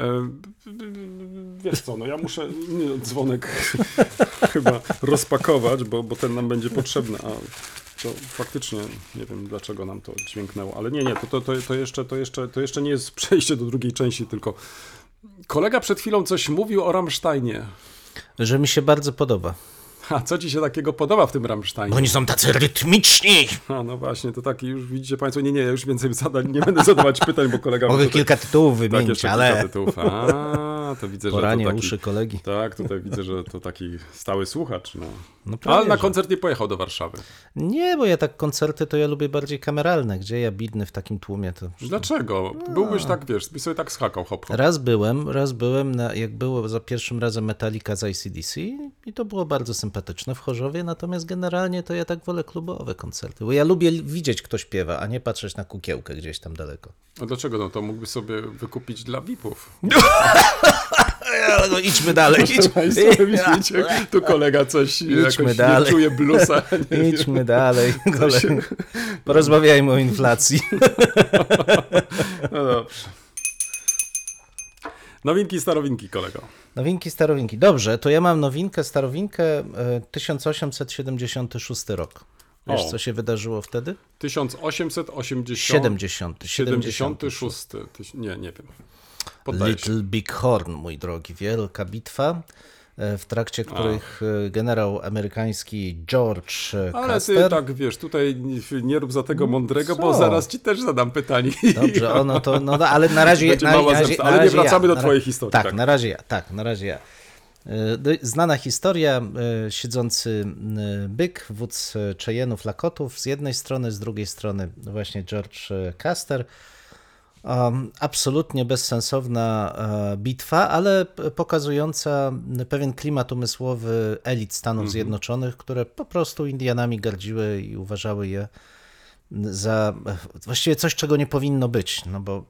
E, Wiesz co, no ja muszę nie, dzwonek chyba rozpakować, bo, bo ten nam będzie potrzebny, a to faktycznie nie wiem dlaczego nam to dźwięknęło, ale nie, nie, to, to, to, to, jeszcze, to, jeszcze, to jeszcze nie jest przejście do drugiej części, tylko kolega przed chwilą coś mówił o Rammsteinie. Że mi się bardzo podoba. A co ci się takiego podoba w tym Rammsteinie? Oni są tacy rytmiczni. A, no właśnie, to taki już widzicie Państwo, nie, nie, ja już więcej zadań, nie będę zadawać pytań, bo kolega... Mogę tutaj- kilka tytułów tak, wymienić, jeszcze ale kilka tytułów. A, to widzę, że poranie to taki... uszy kolegi. Tak, tutaj widzę, że to taki stały słuchacz. No. No prawie, Ale na że. koncert nie pojechał do Warszawy. Nie, bo ja tak koncerty to ja lubię bardziej kameralne. Gdzie ja bidny w takim tłumie to... Dlaczego? Byłbyś tak, wiesz, byś sobie tak skakał, hop, hop. Raz byłem, raz byłem, na, jak było za pierwszym razem Metallica z ICDC i to było bardzo sympatyczne w Chorzowie, natomiast generalnie to ja tak wolę klubowe koncerty, bo ja lubię widzieć, kto śpiewa, a nie patrzeć na kukiełkę gdzieś tam daleko. A dlaczego? No to mógłbyś sobie wykupić dla VIP-ów. No idźmy dalej, widzicie, tu kolega coś jakoś dalej. nie czuje bluesa. Nie wiem. idźmy dalej. To się- Porozmawiajmy o inflacji. No dobrze. Nowinki, starowinki, kolego. Nowinki, starowinki. Dobrze, to ja mam nowinkę, starowinkę, e, 1876 rok. Wiesz, O. co się wydarzyło wtedy? 1880... 70. 76. Tyś- Nie, nie wiem. Poddaję. Little Big Horn, mój drogi. Wielka bitwa, e, w trakcie których e, generał amerykański George e, Ale ty Custer... tak, wiesz, tutaj nie- nie rób za tego mądrego, co? bo zaraz ci też zadam pytanie. Dobrze, ono to, no no, ale na razie... Będzie na, mała na razie, zemsta, na ale nie razie wracamy ja, do twojej historii, Tak, tak. na razie ja, tak, na razie ja. E, Znana historia, e, siedzący e, byk, wódz e, Cheyenne'ów, Lakotów, z jednej strony, z drugiej strony właśnie George e, Custer. Absolutnie bezsensowna e, bitwa, ale pokazująca pewien klimat umysłowy elit Stanów Zjednoczonych, które po prostu Indianami gardziły i uważały je za e, właściwie coś, czego nie powinno być. No bo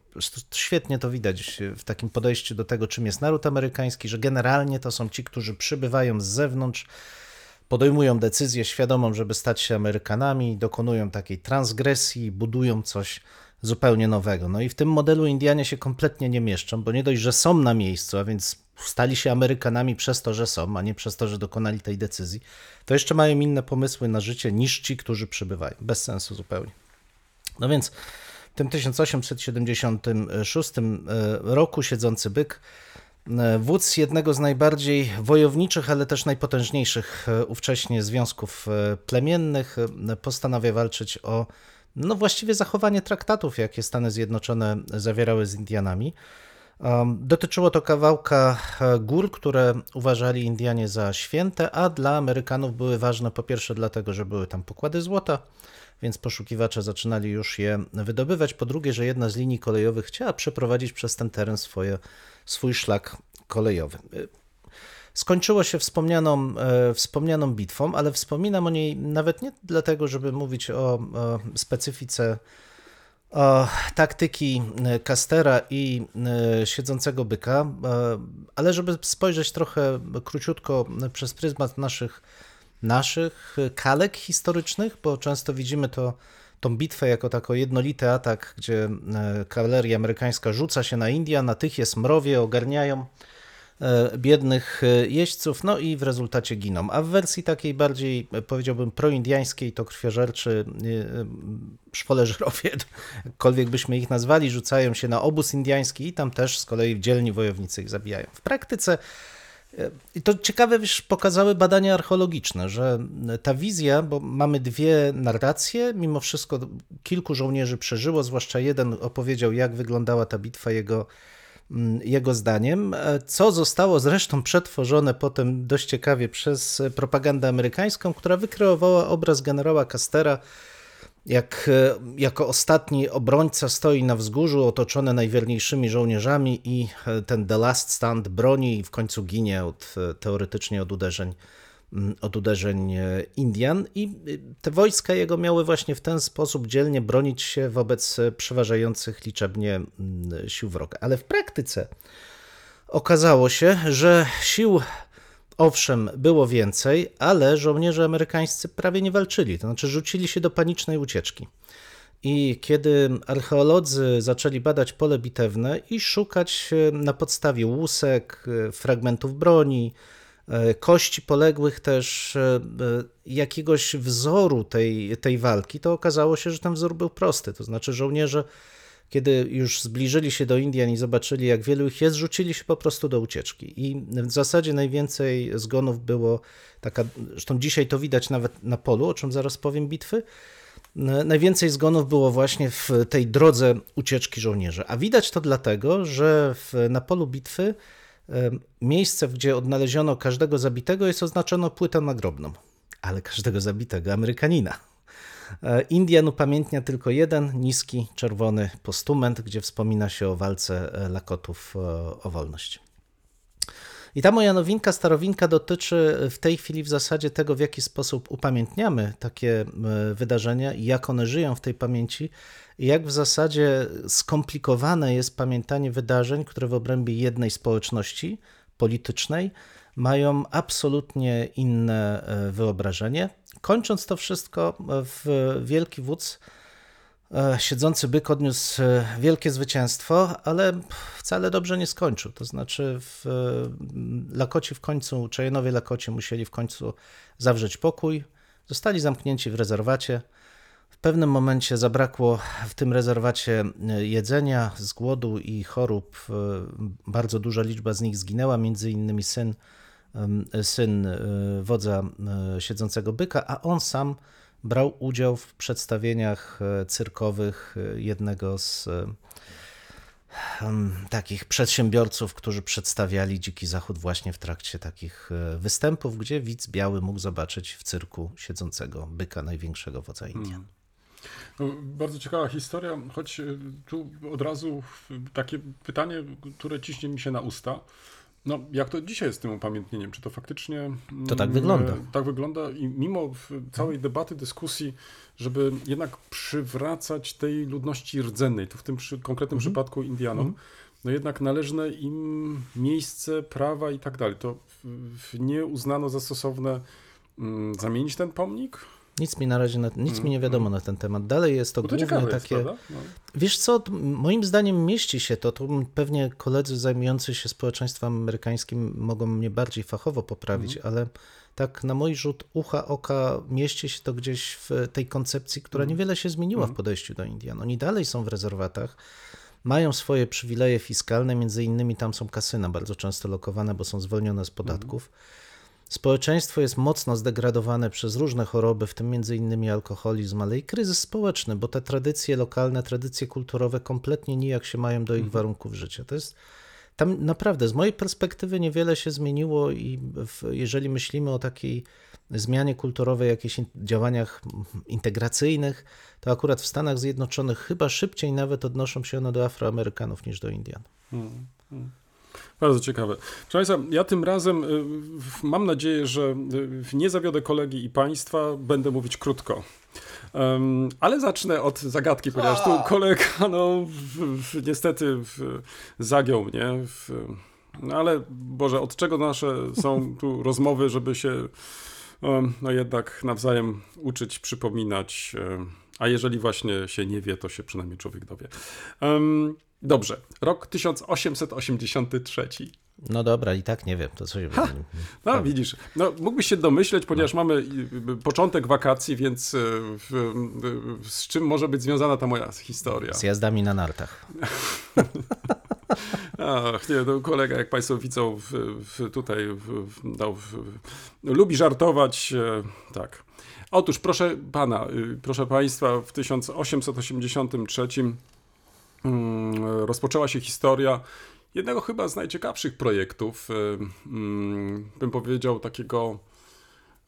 świetnie to widać w takim podejściu do tego, czym jest naród amerykański, że generalnie to są ci, którzy przybywają z zewnątrz, podejmują decyzję świadomą, żeby stać się Amerykanami, dokonują takiej transgresji, budują coś zupełnie nowego. No i w tym modelu Indianie się kompletnie nie mieszczą, bo nie dość, że są na miejscu, a więc stali się Amerykanami przez to, że są, a nie przez to, że dokonali tej decyzji, to jeszcze mają inne pomysły na życie niż ci, którzy przybywają. Bez sensu zupełnie. No więc w tym 1876 roku siedzący byk, e, wódz jednego z najbardziej wojowniczych, ale też najpotężniejszych e, ówcześnie związków e, plemiennych, e, postanawia walczyć o no właściwie zachowanie traktatów, jakie Stany Zjednoczone zawierały z Indianami. Dotyczyło to kawałka e, gór, które uważali Indianie za święte, a dla Amerykanów były ważne po pierwsze dlatego, że były tam pokłady złota, więc poszukiwacze zaczynali już je wydobywać. Po drugie, że jedna z linii kolejowych chciała przeprowadzić przez ten teren swoje, swój szlak kolejowy. Skończyło się wspomnianą, e, wspomnianą bitwą, ale wspominam o niej nawet nie dlatego, żeby mówić o, o specyfice o taktyki e, Castera i e, siedzącego byka, e, ale żeby spojrzeć trochę króciutko przez pryzmat naszych, naszych kalek historycznych, bo często widzimy to, tą bitwę jako tako jednolity atak, gdzie e, kawaleria amerykańska rzuca się na Indian, na tych jest mrowie, ogarniają. e, biednych e, jeźdźców, no i w rezultacie giną. A w wersji takiej bardziej, e, powiedziałbym, proindiańskiej, to krwiożerczy e, e, szwoleżerowie, jakkolwiek byśmy ich nazwali, rzucają się na obóz indiański i tam też z kolei dzielni wojownicy ich zabijają. W praktyce I to ciekawe, wiesz, pokazały badania archeologiczne, że ta wizja, bo mamy dwie narracje, mimo wszystko kilku żołnierzy przeżyło, zwłaszcza jeden opowiedział, jak wyglądała ta bitwa jego, jego zdaniem, co zostało zresztą przetworzone potem dość ciekawie przez propagandę amerykańską, która wykreowała obraz generała Castera, jak jako ostatni obrońca stoi na wzgórzu, otoczony najwierniejszymi żołnierzami i ten The Last Stand broni i w końcu ginie od, teoretycznie od uderzeń, od uderzeń Indian. I te wojska jego miały właśnie w ten sposób dzielnie bronić się wobec przeważających liczebnie sił wroga. Ale w praktyce okazało się, że sił Owszem, było więcej, ale żołnierze amerykańscy prawie nie walczyli, to znaczy rzucili się do panicznej ucieczki. I kiedy archeolodzy zaczęli badać pole bitewne i szukać na podstawie łusek, fragmentów broni, kości poległych też jakiegoś wzoru tej, tej walki, to okazało się, że ten wzór był prosty. To znaczy żołnierze kiedy już zbliżyli się do Indian i zobaczyli, jak wielu ich jest, rzucili się po prostu do ucieczki. I w zasadzie najwięcej zgonów było taka, zresztą dzisiaj to widać nawet na polu, o czym zaraz powiem, bitwy. Najwięcej zgonów było właśnie w tej drodze ucieczki żołnierzy. A widać to dlatego, że w, na polu bitwy miejsce, gdzie odnaleziono każdego zabitego, jest oznaczone płytą nagrobną. Ale każdego zabitego Amerykanina. E, Indian upamiętnia tylko jeden niski, czerwony postument, gdzie wspomina się o walce e, Lakotów e, o wolność. I ta moja nowinka, starowinka dotyczy w tej chwili w zasadzie tego, w jaki sposób upamiętniamy takie wydarzenia i jak one żyją w tej pamięci, i jak w zasadzie skomplikowane jest pamiętanie wydarzeń, które w obrębie jednej społeczności politycznej mają absolutnie inne wyobrażenie. Kończąc to wszystko, w Wielki Wódz e, siedzący byk odniósł e, wielkie zwycięstwo, ale wcale dobrze nie skończył. To znaczy w e, Lakoci w końcu, Czajenowie Lakoci musieli w końcu zawrzeć pokój, zostali zamknięci w rezerwacie. W pewnym momencie zabrakło w tym rezerwacie jedzenia z głodu i chorób. Bardzo duża liczba z nich zginęła, między innymi syn syn e, wodza e, siedzącego byka, a on sam brał udział w przedstawieniach e, cyrkowych jednego z takich przedsiębiorców, którzy przedstawiali Dziki Zachód właśnie w trakcie takich występów, gdzie widz biały mógł zobaczyć w cyrku siedzącego byka, największego wodza Indian. Hmm. No, bardzo ciekawa historia, choć tu od razu takie pytanie, które ciśnie mi się na usta. No, jak to dzisiaj jest z tym upamiętnieniem? Czy to faktycznie. To tak wygląda. Mm, tak wygląda i mimo całej debaty, dyskusji, żeby jednak przywracać tej ludności rdzennej, tu w tym przy, konkretnym mhm. przypadku Indianom, mhm. no jednak należne im miejsce, prawa i tak dalej. To nie uznano za stosowne mm, zamienić ten pomnik? Nic mi na razie, na, nic mi nie wiadomo na ten temat. Dalej jest to, to głównie takie. Jest, no. Wiesz co, moim zdaniem mieści się to, to pewnie koledzy zajmujący się społeczeństwem amerykańskim mogą mnie bardziej fachowo poprawić, mhm. ale tak na mój rzut ucha, oka mieści się to gdzieś w tej koncepcji, która mhm. niewiele się zmieniła w mhm. podejściu do Indian. Oni dalej są w rezerwatach, mają swoje przywileje fiskalne, między innymi tam są kasyna bardzo często lokowane, bo są zwolnione z podatków. Społeczeństwo jest mocno zdegradowane przez różne choroby, w tym m.in. alkoholizm, ale i kryzys społeczny, bo te tradycje lokalne, tradycje kulturowe kompletnie nijak się mają do ich mhm. warunków życia. To jest tam naprawdę z mojej perspektywy niewiele się zmieniło i w, jeżeli myślimy o takiej zmianie kulturowej, jakichś działaniach integracyjnych, to akurat w Stanach Zjednoczonych chyba szybciej nawet odnoszą się one do Afroamerykanów niż do Indian. Hmm. Hmm. Bardzo ciekawe. Proszę Państwa, ja tym razem y, mam nadzieję, że y, nie zawiodę kolegi i Państwa, będę mówić krótko. Um, ale zacznę od zagadki, ponieważ tu kolega, no, w, w, niestety w, zagiął mnie. no ale Boże, od czego nasze są tu rozmowy, żeby się um, no jednak nawzajem uczyć, przypominać. Um, a jeżeli właśnie się nie wie, to się przynajmniej człowiek dowie. Dobrze, rok 1883. No dobra, i tak nie wiem, to co się ha, No widzisz, no, mógłbyś się domyśleć, ponieważ no. mamy y, y, początek wakacji, więc y, w, z czym może być związana ta moja historia? Z jazdami na nartach. Ach, nie, to kolega, jak Państwo widzą, w, w, tutaj w, w, no, w, lubi żartować. E, tak. Otóż, proszę pana, proszę Państwa, w 1883 mm, rozpoczęła się historia jednego chyba z najciekawszych projektów, y, mm, bym powiedział, takiego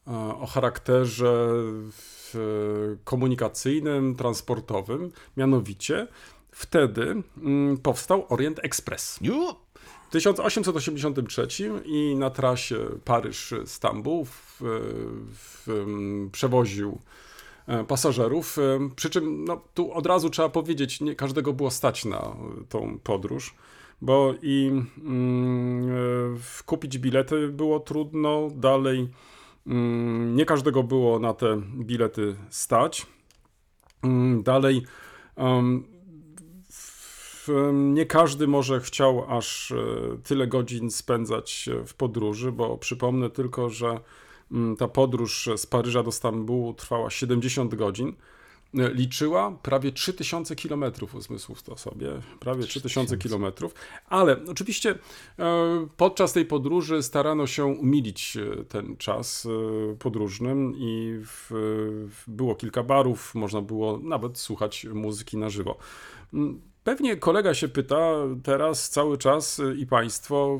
e, o charakterze w- komunikacyjnym, transportowym, mianowicie wtedy mm, powstał Orient Express. W 1883 i na trasie Paryż-Stambuł em, przewoził e, pasażerów. em, Przy czym no, tu od razu trzeba powiedzieć, nie każdego było stać na e, tą podróż, bo i mm, e, kupić bilety było trudno, dalej mm, nie każdego było na te bilety stać. Mm, Dalej em, nie każdy może chciał aż e, tyle godzin spędzać e, w podróży, bo przypomnę tylko, że ta podróż z Paryża do Stambułu trwała 70 godzin. E, Liczyła prawie 3000 kilometrów, uzmysłów to sobie, prawie 3000 kilometrów, ale oczywiście e, podczas tej podróży starano się umilić e, ten czas podróżnym i w, w, było kilka barów, można było nawet słuchać muzyki na żywo. Pewnie kolega się pyta teraz cały czas y, i państwo,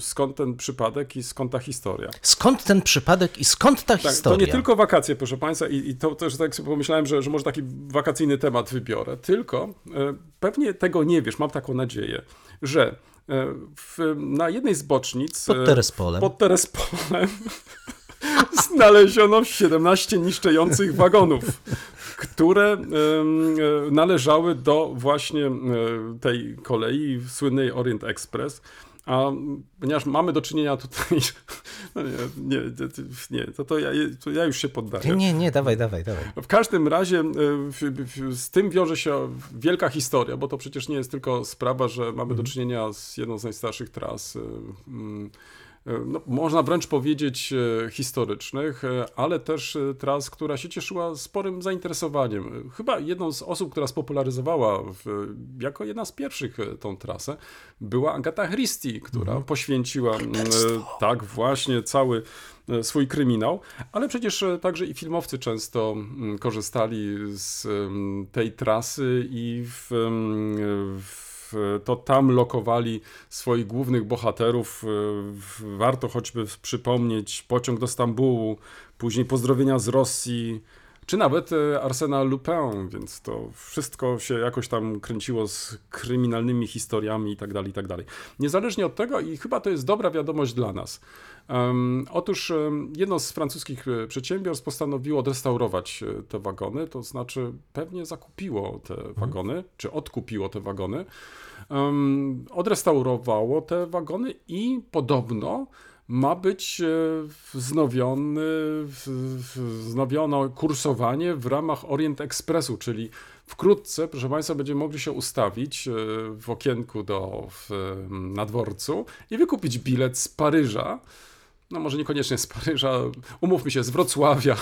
skąd ten przypadek i skąd ta historia. skąd ten przypadek i skąd ta Tak, to historia? nie tylko wakacje, proszę Państwa, i, i to też tak sobie pomyślałem, że, że może taki wakacyjny temat wybiorę, tylko e, pewnie tego nie wiesz, mam taką nadzieję, że e, w, na jednej z bocznic Pod Terespolem. pod Terespolem znaleziono 17 niszczejących wagonów, które e, należały do właśnie e, tej kolei słynnej Orient Express. A ponieważ mamy do czynienia tutaj. No nie, nie, nie to, to, ja, to ja już się poddaję. Nie, nie, dawaj, dawaj, dawaj. W każdym razie e, z tym wiąże się wielka historia, bo to przecież nie jest tylko sprawa, że mamy do czynienia z jedną z najstarszych tras. E, No, można wręcz powiedzieć e, historycznych, e, ale też tras, która się cieszyła sporym zainteresowaniem. Chyba jedną z osób, która spopularyzowała w, jako jedna z pierwszych tą trasę, była Agata Christie, która poświęciła mm, e, tak właśnie cały swój kryminał, ale przecież także i filmowcy często korzystali z tej trasy i w, w to tam lokowali swoich głównych bohaterów. E, Warto choćby przypomnieć pociąg do Stambułu, później pozdrowienia z Rosji, czy nawet e, Arsena Lupin, więc to wszystko się jakoś tam kręciło z kryminalnymi historiami i tak dalej, i tak dalej. Niezależnie od tego, i chyba to jest dobra wiadomość dla nas. Em, otóż jedno z francuskich e, przedsiębiorstw postanowiło odrestaurować e, te wagony, to znaczy pewnie zakupiło te wagony, czy odkupiło te wagony, em, odrestaurowało te wagony i podobno ma być e, wznowiony, wznowiono kursowanie w ramach Orient Expressu, czyli wkrótce, proszę Państwa, będziemy mogli się ustawić e, w okienku do, w, na dworcu i wykupić bilet z Paryża. No może niekoniecznie z Paryża, umówmy się, z Wrocławia.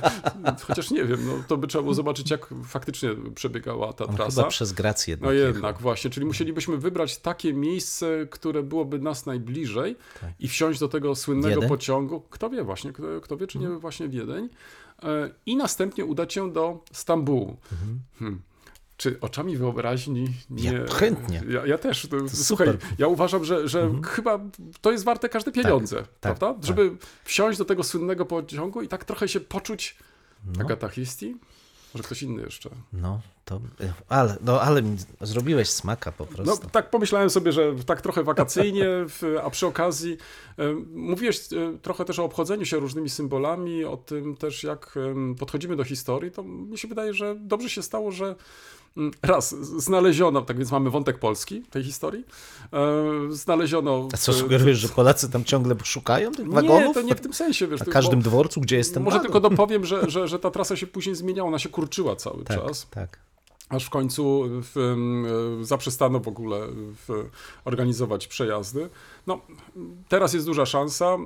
Chociaż nie wiem, no, to by trzeba było zobaczyć, jak faktycznie przebiegała ta On trasa. chyba przez Grację No jednak. jednak, właśnie, czyli musielibyśmy wybrać takie miejsce, które byłoby nas najbliżej Tak. i wsiąść do tego słynnego Wiedeń? pociągu. Kto wie właśnie, kto, kto wie, czy nie właśnie Wiedeń. E, I następnie udać się do Stambułu. Mhm. Hmm. Czy oczami wyobraźni nie... Ja chętnie. Ja, ja też. To, super. słuchaj, ja uważam, że, że chyba to jest warte każde pieniądze, tak, prawda? tak. Żeby wsiąść do tego słynnego pociągu i tak trochę się poczuć No. Agata Christie? Może ktoś inny jeszcze? No, to, ale, no, ale zrobiłeś smaka po No, prostu. tak pomyślałem sobie, że tak trochę wakacyjnie, a przy okazji e, mówiłeś e, trochę też o obchodzeniu się różnymi symbolami, o tym też jak podchodzimy do historii, to mi się wydaje, że dobrze się stało, że raz z- znaleziono, tak więc mamy wątek polski tej historii, e, znaleziono... A co sugerujesz, że Polacy tam ciągle szukają tych Nie, wagonów? to nie w tym sensie, wiesz. Na każdym bo- dworcu, gdzie jest ten Może wagon? tylko dopowiem, że, że, że ta trasa się później zmieniała, ona się kurczyła cały tak, czas. tak. Aż w końcu w, e, zaprzestano w ogóle w, organizować przejazdy. No, teraz jest duża szansa. E,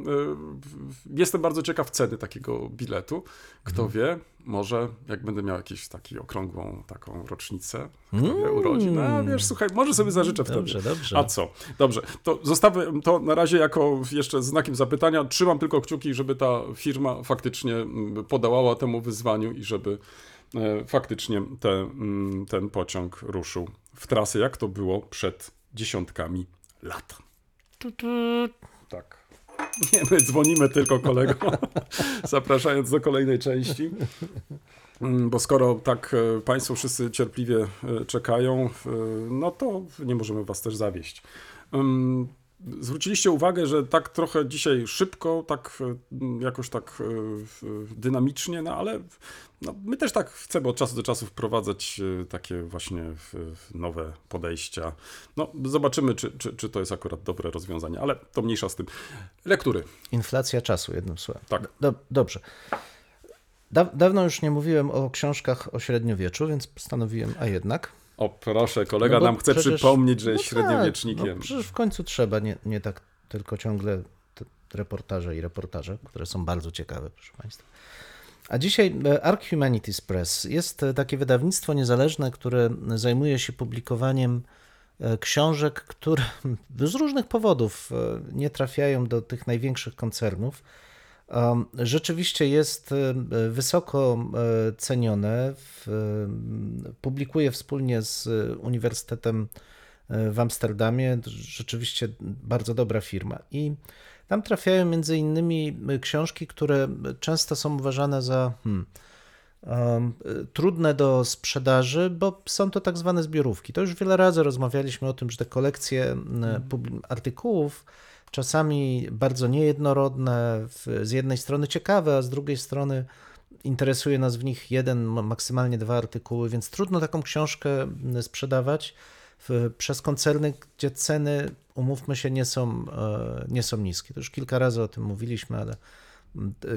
jestem bardzo ciekaw ceny takiego biletu. Kto mhm. wie, może jak będę miał jakąś taką okrągłą taką rocznicę mm. urodzin, no wiesz, słuchaj, może sobie zażyczę dobrze, wtedy. Dobrze, A co? Dobrze, to zostawię to na razie jako jeszcze znakiem zapytania. Trzymam tylko kciuki, żeby ta firma faktycznie podałała temu wyzwaniu i żeby faktycznie te, mm, ten pociąg ruszył w trasę, jak to było przed dziesiątkami lat. Tak. Nie, my dzwonimy tylko kolego, zapraszając do kolejnej części. Mm, bo skoro tak e, Państwo wszyscy cierpliwie e, czekają, no to nie możemy Was też zawieść. Zwróciliście uwagę, że tak trochę dzisiaj szybko, tak jakoś tak dynamicznie, no ale no, my też tak chcemy od czasu do czasu wprowadzać e, takie właśnie nowe podejścia. No, zobaczymy, czy, czy, czy to jest akurat dobre rozwiązanie, ale to mniejsza z tym. Lektury. Inflacja czasu, jednym słowem. Tak. Do, dobrze. Da, dawno już nie mówiłem o książkach o średniowieczu, więc postanowiłem, a jednak. O proszę, kolega no nam chce przecież, przypomnieć, że jest no średniowiecznikiem. Tak, no przecież w końcu trzeba, nie, nie tak tylko ciągle reportaże i reportaże, które są bardzo ciekawe, proszę Państwa. A dzisiaj e, Arc Humanities Press jest e, takie wydawnictwo niezależne, które zajmuje się publikowaniem e, książek, które z różnych powodów nie trafiają do tych największych koncernów. Rzeczywiście jest wysoko cenione. Publikuje wspólnie z Uniwersytetem w Amsterdamie. Rzeczywiście bardzo dobra firma. I tam trafiają między innymi y, książki, które często są uważane za hmm, um, trudne do sprzedaży, bo są to tak zwane zbiorówki. To już wiele razy rozmawialiśmy o tym, że te kolekcje mm. artykułów czasami bardzo niejednorodne, z jednej strony ciekawe, a z drugiej strony interesuje nas w nich jeden, maksymalnie dwa artykuły, więc trudno taką książkę sprzedawać przez koncerny, gdzie ceny, umówmy się, nie są, e, nie są niskie. To już kilka razy o tym mówiliśmy, ale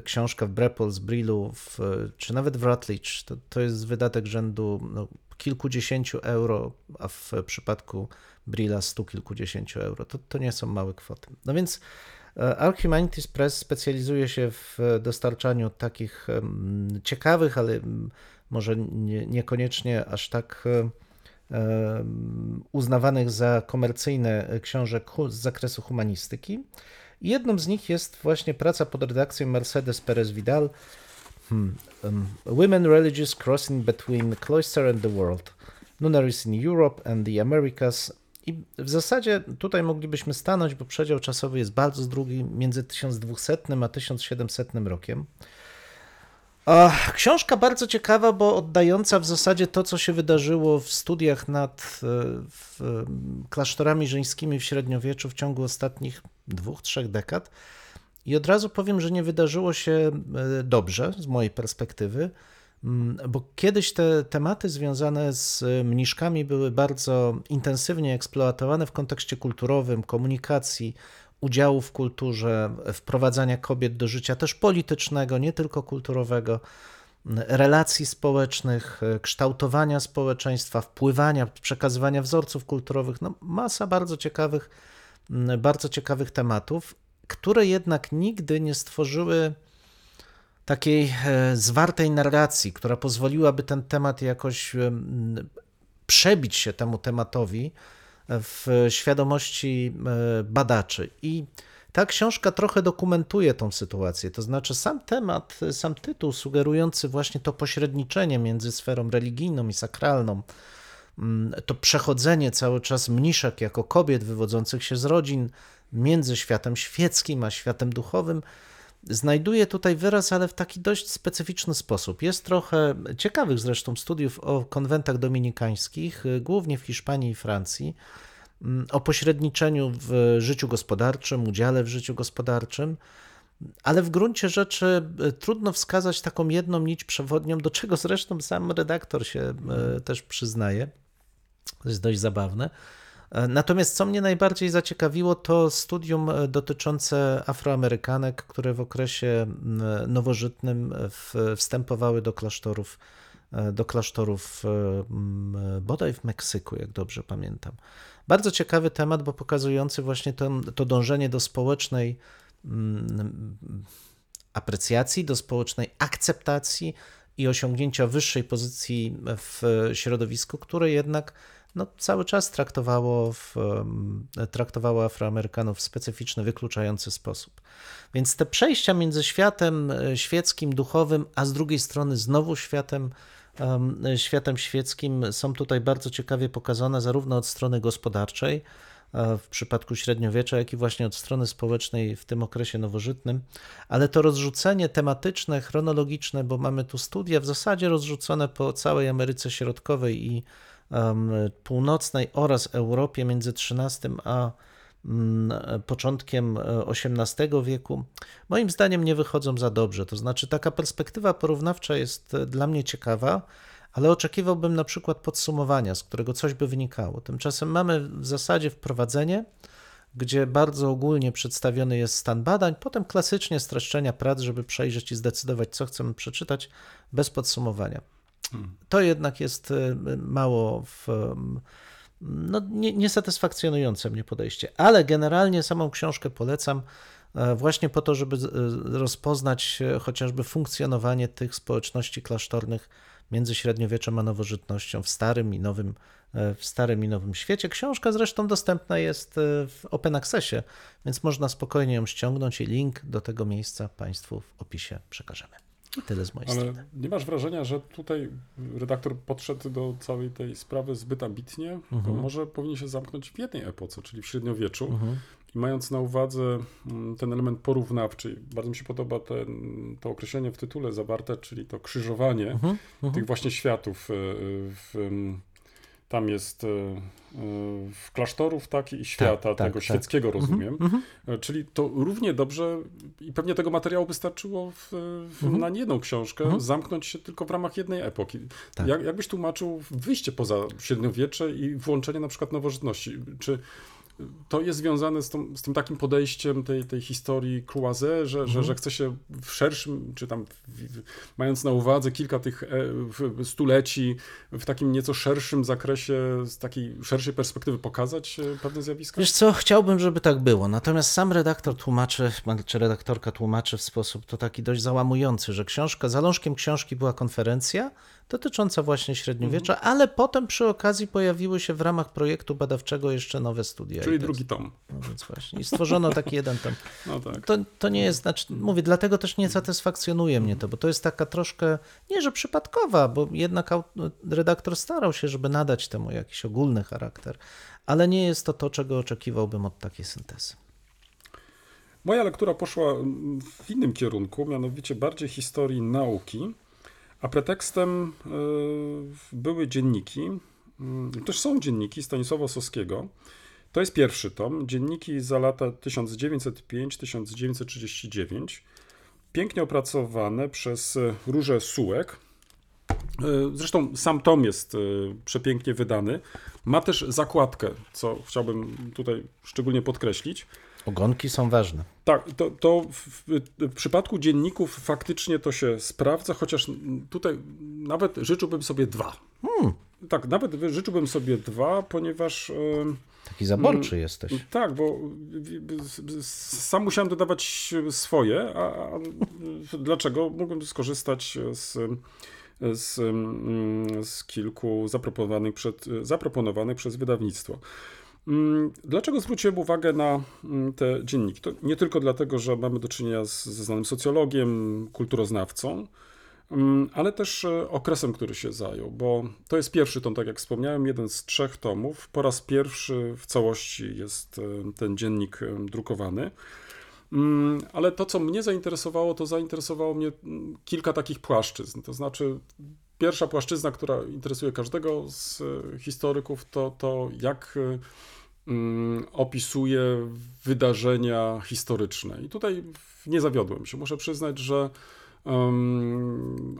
książka w Brepol, Brillu, w, czy nawet w Rutledge, to, to jest wydatek rzędu no, kilkudziesięciu euro, a w przypadku Brilla stu kilkudziesięciu euro. To, to nie są małe kwoty. No więc e, Arc Humanities Press specjalizuje się w dostarczaniu takich ciekawych, ale może nie, niekoniecznie aż tak e, uznawanych za komercyjne książek z zakresu humanistyki. Jedną z nich jest właśnie praca pod redakcją Mercedes Perez Vidal hmm, um, Women Religious Crossing Between Cloister and the World Nunaries in Europe and the Americas i w zasadzie tutaj moglibyśmy stanąć, bo przedział czasowy jest bardzo długi, między 1200 a 1700 rokiem. Książka bardzo ciekawa, bo oddająca w zasadzie to, co się wydarzyło w studiach nad e, klasztorami żeńskimi w średniowieczu w ciągu ostatnich dwóch, trzech dekad. I od razu powiem, że nie wydarzyło się e, dobrze z mojej perspektywy, mm, bo kiedyś te tematy związane z mniszkami były bardzo intensywnie eksploatowane w kontekście kulturowym, komunikacji, udziału w kulturze, wprowadzania kobiet do życia też politycznego, nie tylko kulturowego, relacji społecznych, kształtowania społeczeństwa, wpływania, przekazywania wzorców kulturowych. No, masa bardzo ciekawych, bardzo ciekawych tematów, które jednak nigdy nie stworzyły takiej e, zwartej narracji, która pozwoliłaby ten temat jakoś przebić się temu tematowi w świadomości e, badaczy. I ta książka trochę dokumentuje tą sytuację. To znaczy, sam temat, sam tytuł sugerujący właśnie to pośredniczenie między sferą religijną i sakralną, mm, to przechodzenie cały czas mniszek jako kobiet wywodzących się z rodzin między światem świeckim a światem duchowym, znajduje tutaj wyraz, ale w taki dość specyficzny sposób. Jest trochę ciekawych zresztą studiów o konwentach dominikańskich, głównie w Hiszpanii i Francji, mm, o pośredniczeniu w życiu gospodarczym, udziale w życiu gospodarczym, ale w gruncie rzeczy e, trudno wskazać taką jedną nić przewodnią, do czego zresztą sam redaktor się e, też przyznaje. To jest dość zabawne. E, natomiast co mnie najbardziej zaciekawiło, to studium e, dotyczące Afroamerykanek, które w okresie nowożytnym wstępowały do klasztorów do klasztorów bodaj w Meksyku, jak dobrze pamiętam. Bardzo ciekawy temat, bo pokazujący właśnie to, to dążenie do społecznej aprecjacji, do społecznej akceptacji i osiągnięcia wyższej pozycji w środowisku, które jednak no, cały czas traktowało, w, traktowało Afroamerykanów w specyficzny, wykluczający sposób. Więc te przejścia między światem e, świeckim, duchowym, a z drugiej strony znowu światem, światem świeckim są tutaj bardzo ciekawie pokazane, zarówno od strony gospodarczej, w przypadku średniowiecza, jak i właśnie od strony społecznej w tym okresie nowożytnym, ale to rozrzucenie tematyczne, chronologiczne, bo mamy tu studia w zasadzie rozrzucone po całej Ameryce Środkowej i Północnej oraz Europie między XIII a um, początkiem XVIII wieku, moim zdaniem nie wychodzą za dobrze. To znaczy, taka perspektywa porównawcza jest dla mnie ciekawa ale oczekiwałbym na przykład podsumowania, z którego coś by wynikało. Tymczasem mamy w zasadzie wprowadzenie, gdzie bardzo ogólnie przedstawiony jest stan badań, potem klasycznie streszczenia prac, żeby przejrzeć i zdecydować, co chcemy przeczytać, bez podsumowania. To jednak jest y, mało w, no, niesatysfakcjonujące mnie podejście, ale generalnie samą książkę polecam e, właśnie po to, żeby rozpoznać e, chociażby funkcjonowanie tych społeczności klasztornych między średniowieczem a nowożytnością w starym i nowym, e, w starym i nowym świecie. Książka zresztą dostępna jest e, w Open Accessie, więc można spokojnie ją ściągnąć i link do tego miejsca Państwu w opisie przekażemy. Tyle z mojej Ale strony. Nie masz wrażenia, że tutaj redaktor podszedł do całej tej sprawy zbyt ambitnie? Mhm. może powinien się zamknąć w jednej epoce, czyli w średniowieczu. Mhm. I mając na uwadze mm, ten element porównawczy, bardzo mi się podoba ten, to określenie w tytule zawarte, czyli to krzyżowanie uh -huh, uh -huh. tych właśnie światów. E, w, tam jest e, e, w klasztorów tak i świata tak, tego tak, świeckiego, tak. rozumiem. -huh. Mhm. Czyli to równie dobrze i pewnie tego materiału wystarczyło w, w, uh -huh. na jedną książkę, mhm. zamknąć się tylko w ramach jednej epoki. Tak. Jak, jakbyś tłumaczył wyjście poza średniowiecze i włączenie na przykład nowożytności? Czy to jest związane z, tą, z, tym takim podejściem tej, tej historii Croisé, że, mhm. że, że chce się w szerszym, czy tam w, mając na uwadze kilka tych e, stuleci, w takim nieco szerszym zakresie, z takiej szerszej perspektywy pokazać e, pewne zjawiska? Wiesz co, chciałbym, żeby tak było, natomiast sam redaktor tłumaczy, czy redaktorka tłumaczy w sposób to taki dość załamujący, że książka, zalążkiem książki była konferencja, dotycząca właśnie średniowiecza, mhm. ale potem przy okazji pojawiły się w ramach projektu badawczego jeszcze nowe studia. Czyli drugi tom. No więc właśnie. I stworzono taki jeden tom. No tak. to, to nie jest, znaczy, mówię, dlatego też nie satysfakcjonuje mnie to, bo to jest taka troszkę, nie że przypadkowa, bo jednak redaktor starał się, żeby nadać temu jakiś ogólny charakter, ale nie jest to to, czego oczekiwałbym od takiej syntezy. Moja lektura poszła w innym kierunku, mianowicie bardziej historii nauki. A pretekstem e, były dzienniki, mm, też są dzienniki Stanisława Soskiego. To jest pierwszy tom, dzienniki za lata 1905-1939, pięknie opracowane przez Różę Sułek. E, zresztą sam tom jest e, przepięknie wydany. Ma też zakładkę, co chciałbym tutaj szczególnie podkreślić. Ogonki są ważne. Tak, to, to w, w, przypadku dzienników faktycznie to się sprawdza, chociaż tutaj nawet życzyłbym sobie dwa. Hmm. Tak, nawet życzyłbym sobie dwa, ponieważ. Taki zaborczy mm, jesteś. Tak, bo sam musiałem dodawać swoje, a, a dlaczego? Mogłem skorzystać z, z, z kilku zaproponowanych, przed, zaproponowanych przez wydawnictwo. Mm, dlaczego zwróciłem uwagę na mm, te dzienniki? To nie tylko dlatego, że mamy do czynienia z, ze znanym socjologiem, kulturoznawcą, mm, ale też e, okresem, który się zajął, bo to jest pierwszy tom, tak jak wspomniałem, jeden z trzech tomów. Po raz pierwszy w całości jest e, ten dziennik e, drukowany. Ale to, co mnie zainteresowało, to zainteresowało mnie kilka takich płaszczyzn. To znaczy, pierwsza płaszczyzna, która interesuje każdego z historyków, to, to jak Mm, opisuje wydarzenia historyczne. I tutaj nie zawiodłem się. Muszę przyznać, że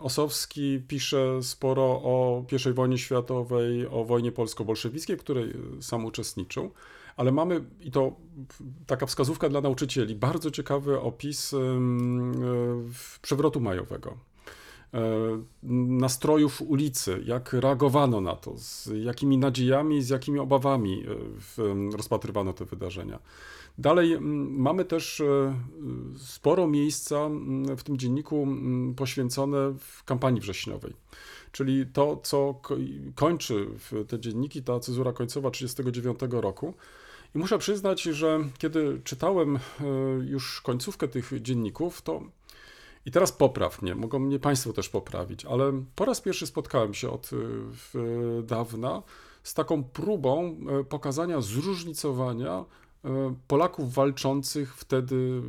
Osowski pisze sporo o I wojnie światowej, o wojnie polsko-bolszewickiej, której sam uczestniczył. Ale mamy, i to taka wskazówka dla nauczycieli, bardzo ciekawy opis przewrotu majowego nastrojów ulicy, jak reagowano na to, z jakimi nadziejami, z jakimi obawami rozpatrywano te wydarzenia. Dalej mamy też sporo miejsca w tym dzienniku poświęcone w kampanii wrześniowej. Czyli to, co kończy te dzienniki, ta cezura końcowa 1939 roku. I muszę przyznać, że kiedy czytałem e, już końcówkę tych dzienników, to i teraz popraw mnie, mogą mnie Państwo też poprawić, ale po raz pierwszy spotkałem się od e, dawna z taką próbą e, pokazania zróżnicowania Polaków walczących wtedy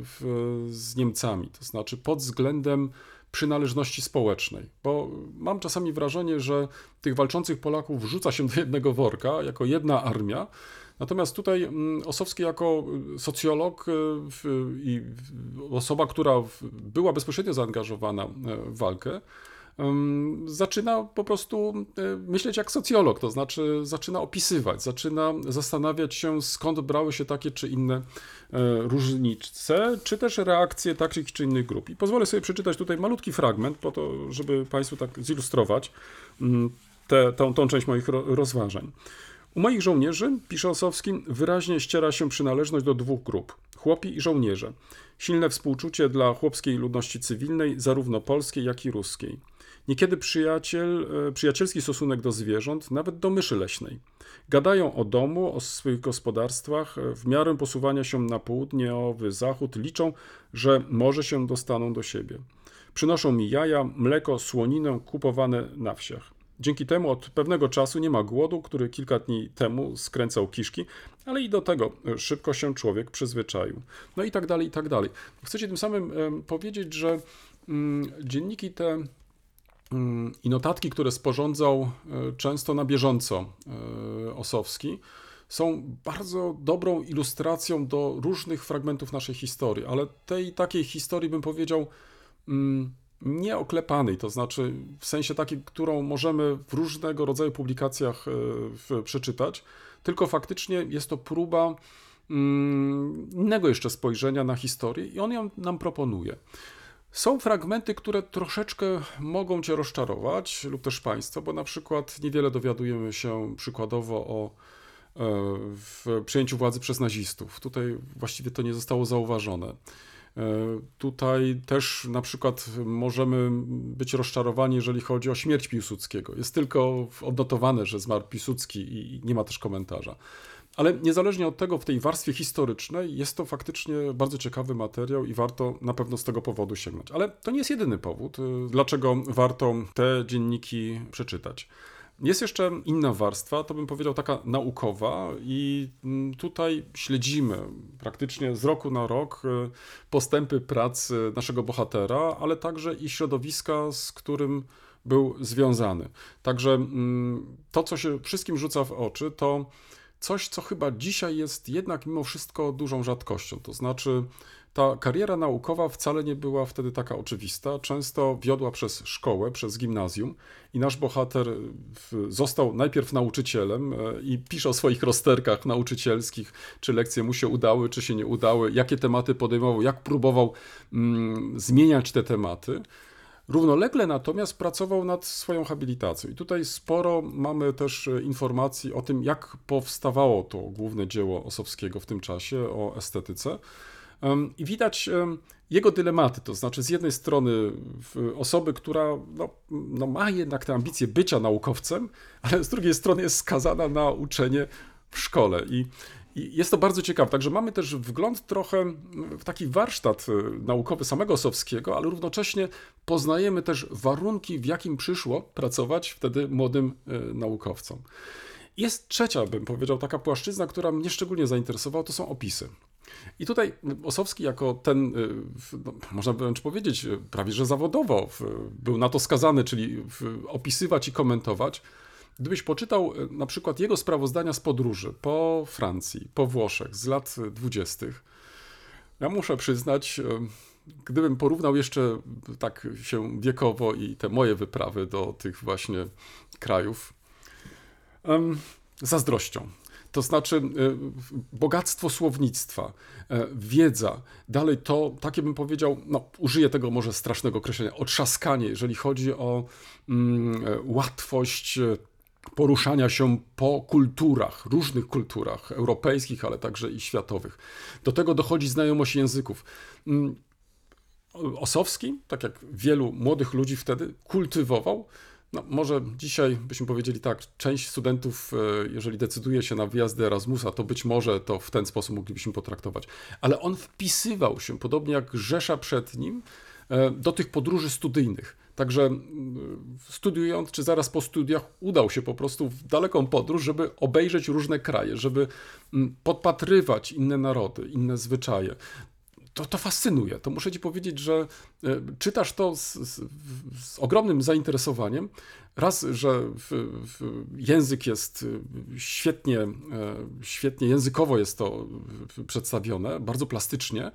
z Niemcami, to znaczy pod względem przynależności społecznej, bo mam czasami wrażenie, że tych walczących Polaków wrzuca się do jednego worka jako jedna armia, Natomiast tutaj mm, Osowski jako socjolog e, i osoba, która była bezpośrednio zaangażowana e, w walkę, zaczyna po prostu e, myśleć jak socjolog, to znaczy zaczyna opisywać, zaczyna zastanawiać się, skąd brały się takie czy inne różnice, czy też reakcje takich czy innych grup. I pozwolę sobie przeczytać tutaj malutki fragment, po to, żeby Państwu tak zilustrować mm, tę tą, tą część moich rozważań. U moich żołnierzy, pisze Osowski, wyraźnie ściera się przynależność do dwóch grup chłopi i żołnierze. Silne współczucie dla chłopskiej ludności cywilnej, zarówno polskiej, jak i ruskiej. Niekiedy przyjaciel, e, przyjacielski stosunek do zwierząt, nawet do myszy leśnej. Gadają o domu, o swoich gospodarstwach, e, w miarę posuwania się na południowy zachód liczą, że może się dostaną do siebie. Przynoszą mi jaja, mleko, słoninę kupowane na wsiach. Dzięki temu od pewnego czasu nie ma głodu, który kilka dni temu skręcał kiszki, ale i do tego szybko się człowiek przyzwyczaił. No i tak dalej, i tak dalej. Chcecie tym samym powiedzieć, że mm, dzienniki te i notatki, które sporządzał e, często na bieżąco e, Osowski, są bardzo dobrą ilustracją do różnych fragmentów naszej historii, ale tej takiej historii bym powiedział mm, nieoklepanej, to znaczy w sensie takiej, którą możemy w różnego rodzaju publikacjach e, przeczytać, tylko faktycznie jest to próba mm, innego jeszcze spojrzenia na historię i on ją nam proponuje. Są fragmenty, które troszeczkę mogą Cię rozczarować, lub też Państwo, bo na przykład niewiele dowiadujemy się przykładowo o e, w przejęciu władzy przez nazistów. Tutaj właściwie to nie zostało zauważone. E, tutaj też na przykład możemy być rozczarowani, jeżeli chodzi o śmierć Piłsudskiego. Jest tylko odnotowane, że zmarł Piłsudski i nie ma też komentarza. Ale niezależnie od tego, w tej warstwie historycznej jest to faktycznie bardzo ciekawy materiał i warto na pewno z tego powodu sięgnąć. Ale to nie jest jedyny powód, e, dlaczego warto te dzienniki przeczytać. Jest jeszcze inna warstwa, to bym powiedział taka naukowa, i mm, tutaj śledzimy praktycznie z roku na rok e, postępy pracy naszego bohatera, ale także i środowiska, z którym był związany. Także mm, to, co się wszystkim rzuca w oczy, to coś, co chyba dzisiaj jest jednak mimo wszystko dużą rzadkością. To znaczy, ta kariera naukowa wcale nie była wtedy taka oczywista. Często wiodła przez szkołę, przez gimnazjum i nasz bohater został najpierw nauczycielem e, i pisze o swoich rozterkach nauczycielskich, czy lekcje mu się udały, czy się nie udały, jakie tematy podejmował, jak próbował mm, zmieniać te tematy. Równolegle natomiast pracował nad swoją habilitacją. I tutaj sporo mamy też e, informacji o tym, jak powstawało to główne dzieło Osowskiego w tym czasie, o estetyce. I widać jego dylematy, to znaczy z jednej strony osoby, która no, no ma jednak tę ambicję bycia naukowcem, ale z drugiej strony jest skazana na uczenie w szkole. I, i jest to bardzo ciekawe. Także mamy też wgląd trochę w taki warsztat e, naukowy samego Osowskiego, ale równocześnie poznajemy też warunki, w jakim przyszło pracować wtedy młodym e, naukowcom. Jest trzecia, bym powiedział, taka płaszczyzna, która mnie szczególnie zainteresowała, to są opisy. I tutaj Osowski jako ten, y, no, można wręcz powiedzieć, y, prawie że zawodowo był na to skazany, czyli opisywać i komentować. Gdybyś poczytał y, na przykład jego sprawozdania z podróży po Francji, po Włoszech z lat dwudziestych, ja muszę przyznać, gdybym porównał jeszcze tak się wiekowo i te moje wyprawy do tych właśnie krajów, zazdrością. To znaczy e, bogactwo słownictwa, e, wiedza, dalej to, takie bym powiedział, no użyję tego może strasznego określenia, otrzaskanie, jeżeli chodzi o mm, łatwość poruszania się po kulturach, różnych kulturach, europejskich, ale także i światowych. Do tego dochodzi znajomość języków. Mm, Osowski, tak jak wielu młodych ludzi wtedy, kultywował. No, może dzisiaj byśmy powiedzieli tak, część studentów, e, jeżeli decyduje się na wyjazdy Erasmusa, to być może to w ten sposób moglibyśmy potraktować. Ale on wpisywał się, podobnie jak Rzesza przed nim, e, do tych podróży studyjnych. Także studiując, czy zaraz po studiach, udał się po prostu w daleką podróż, żeby obejrzeć różne kraje, żeby podpatrywać inne narody, inne zwyczaje. To, to fascynuje. To muszę Ci powiedzieć, że e, czytasz to z, z, z ogromnym zainteresowaniem. Raz, że w, w język jest e, świetnie, e, świetnie językowo jest to przedstawione, bardzo plastycznie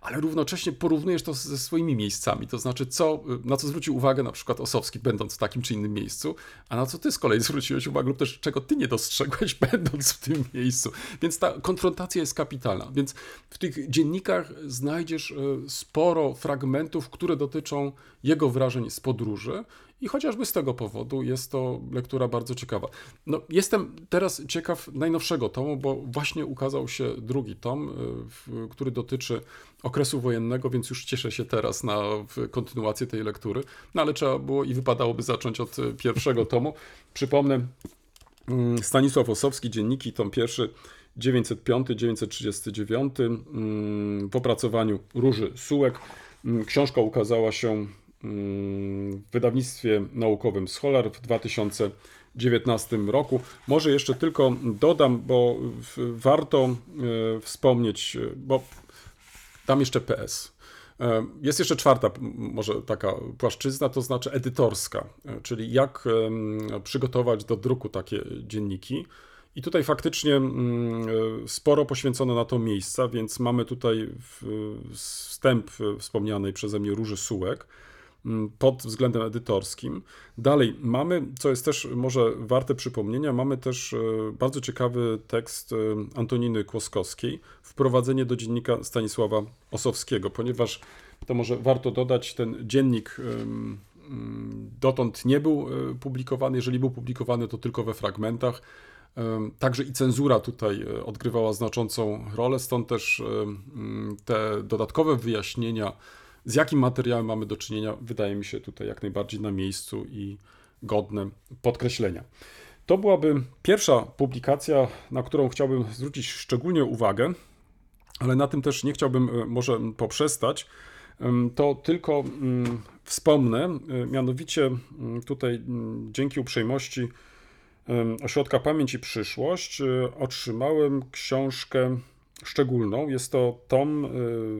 ale równocześnie porównujesz to ze swoimi miejscami, to znaczy co, na co zwrócił uwagę na przykład Osowski, będąc w takim czy innym miejscu, a na co ty z kolei zwróciłeś uwagę lub też czego ty nie dostrzegłeś, będąc w tym miejscu. Więc ta konfrontacja jest kapitalna. Więc w tych dziennikach znajdziesz e, sporo fragmentów, które dotyczą jego wrażeń z podróży, i chociażby z tego powodu jest to lektura bardzo ciekawa. No, jestem teraz ciekaw najnowszego tomu, bo właśnie ukazał się drugi tom, y, który dotyczy okresu wojennego, więc już cieszę się teraz na kontynuację tej lektury. No ale trzeba było i wypadałoby zacząć od pierwszego tomu. Przypomnę, mm, Stanisław Osowski, dzienniki, tom pierwszy. 905-939 mm, w opracowaniu Róży Sułek. Mm, książka ukazała się w wydawnictwie naukowym Scholar w 2019 roku. Może jeszcze tylko dodam, bo warto e, wspomnieć, bo tam jeszcze PS. E, jest jeszcze czwarta, może taka płaszczyzna, to znaczy edytorska, e, czyli jak przygotować do druku takie dzienniki. I tutaj faktycznie sporo poświęcono na to miejsca, więc mamy tutaj wstęp wspomnianej przeze mnie Róży Sułek, pod względem edytorskim. Dalej, mamy, co jest też może warte przypomnienia, mamy też e, bardzo ciekawy tekst e, Antoniny Kłoskowskiej, Wprowadzenie do dziennika Stanisława Osowskiego, ponieważ to może warto dodać, ten dziennik mm, dotąd nie był e, publikowany, jeżeli był publikowany, to tylko we fragmentach. Także i cenzura tutaj odgrywała znaczącą rolę, stąd też te dodatkowe wyjaśnienia z jakim materiałem mamy do czynienia, wydaje mi się tutaj jak najbardziej na miejscu i godne podkreślenia. To byłaby pierwsza publikacja, na którą chciałbym zwrócić szczególnie uwagę, ale na tym też nie chciałbym e, może poprzestać. To tylko mm, wspomnę, e, mianowicie mm, tutaj mm, dzięki uprzejmości Ośrodka Pamięć i Przyszłość e, otrzymałem książkę szczególną. Jest to tom y,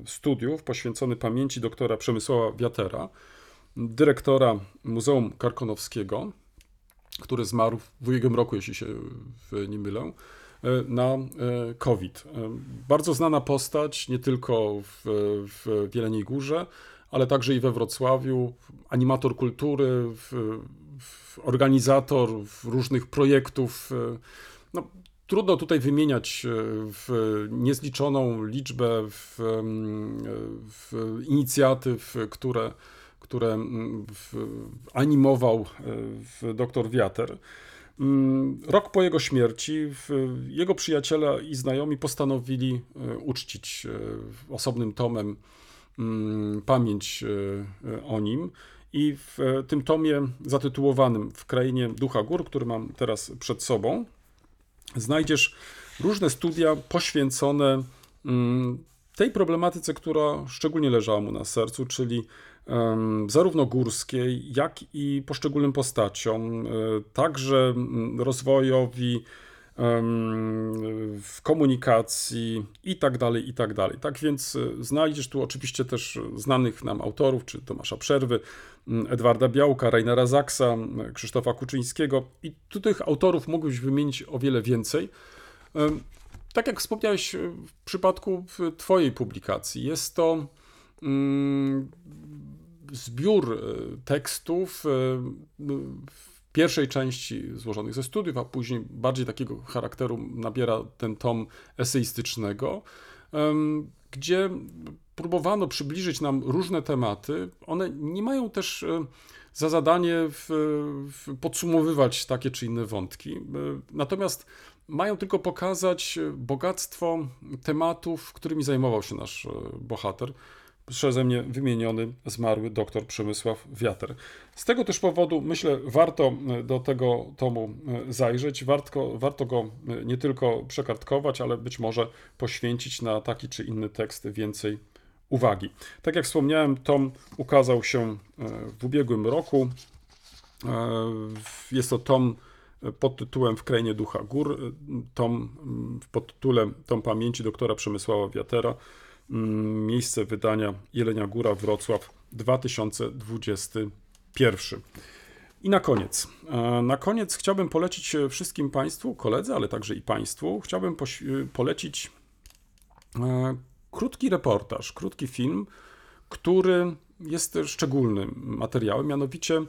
studiów poświęcony pamięci doktora Przemysława Wiatera, dyrektora Muzeum Karkonowskiego, który zmarł w ubiegłym roku, jeśli się nie mylę, y, na y, COVID. Bardzo znana postać, nie tylko w, w Wieleniej Górze, ale także i we Wrocławiu, animator kultury, organizator różnych projektów. No, Trudno tutaj wymieniać e, w niezliczoną liczbę w, w inicjatyw, które, które animował e, dr Wiater. Mm, rok po jego śmierci jego przyjaciele i znajomi postanowili e, uczcić osobnym tomem mm, pamięć o nim. I w tym tomie zatytułowanym W krainie ducha gór, który mam teraz przed sobą, znajdziesz różne studia poświęcone mm, tej problematyce, która szczególnie leżała mu na sercu, czyli zarówno górskiej, jak i poszczególnym postaciom, e, także mm, rozwojowi w komunikacji i tak dalej, i tak dalej. Tak więc e, znajdziesz tu oczywiście też znanych nam autorów, czy Tomasza Przerwy, Edwarda Białka, Reinera Zaksa, Krzysztofa Kuczyńskiego i tu tych autorów mógłbyś wymienić o wiele więcej. Tak jak wspomniałeś e, w przypadku Twojej publikacji, jest to mm, zbiór e, tekstów pierwszej części złożonych ze studiów, a później bardziej takiego charakteru nabiera ten tom eseistycznego, gdzie próbowano przybliżyć nam różne tematy. One nie mają też e, za zadanie w, w podsumowywać takie czy inne wątki. E, natomiast mają tylko pokazać bogactwo tematów, którymi zajmował się nasz e, bohater przeze mnie wymieniony zmarły dr Przemysław Wiater. Z tego też powodu myślę, warto e, do tego tomu e, zajrzeć, warto, warto go e, nie tylko przekartkować, ale być może poświęcić na taki czy inny tekst więcej uwagi. Tak jak wspomniałem, tom ukazał się w ubiegłym roku. Jest to tom pod tytułem W krainie ducha gór, tom pod tytułem Tom pamięci doktora Przemysława Wiatera Mm, miejsce wydania Jelenia Góra Wrocław 2021. I na koniec. E, na koniec chciałbym polecić wszystkim Państwu, koledzy, ale także i Państwu, chciałbym polecić e, krótki reportaż, krótki film, który jest szczególnym materiałem, mianowicie e,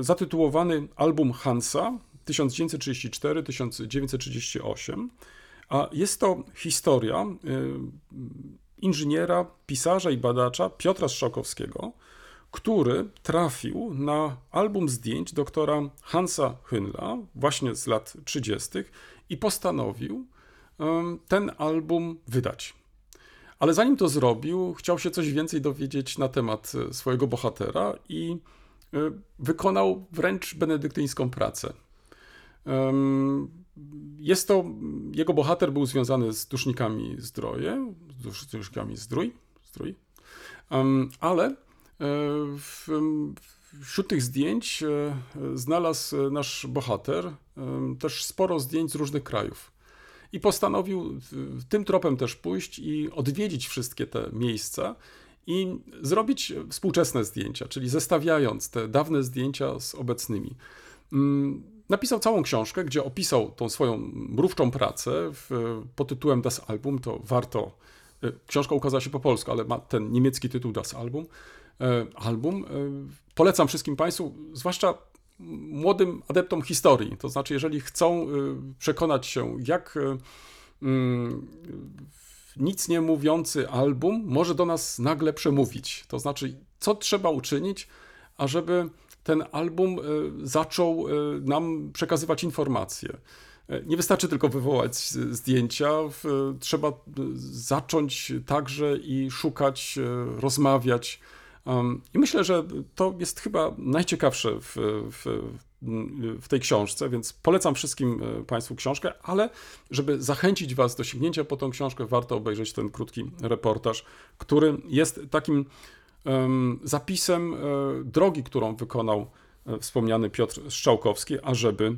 zatytułowany Album Hansa 1934-1938. A jest to historia y, inżyniera, pisarza i badacza Piotra Strzałkowskiego, który trafił na album zdjęć doktora Hansa Hynla, właśnie z lat 30., i postanowił ten album wydać. Ale zanim to zrobił, chciał się coś więcej dowiedzieć na temat y, swojego bohatera i y, wykonał wręcz benedyktyńską pracę. Jest to, jego bohater był związany z dusznikami zdroje, z dusznikami zdrój, zdrój ale e, w, wśród tych zdjęć e, znalazł nasz bohater też sporo zdjęć z różnych krajów. I postanowił tym tropem też pójść i odwiedzić wszystkie te miejsca i zrobić współczesne zdjęcia, czyli zestawiając te dawne zdjęcia z obecnymi. Mm, napisał całą książkę, gdzie opisał tą swoją mrówczą pracę w, pod tytułem Das Album. To warto. E, książka ukazała się po polsku, ale ma ten niemiecki tytuł Das Album. E, album. E, polecam wszystkim Państwu, zwłaszcza młodym adeptom historii. To znaczy, jeżeli chcą przekonać się, jak mm, nic nie mówiący album może do nas nagle przemówić. To znaczy, co trzeba uczynić, ażeby ten album zaczął nam przekazywać informacje. Nie wystarczy tylko wywołać zdjęcia, trzeba zacząć także i szukać, rozmawiać. I myślę, że to jest chyba najciekawsze w, w, w, tej książce, więc polecam wszystkim Państwu książkę, ale żeby zachęcić Was do sięgnięcia po tą książkę, warto obejrzeć ten krótki reportaż, który jest takim zapisem e, drogi, którą wykonał e, wspomniany Piotr Strzałkowski, ażeby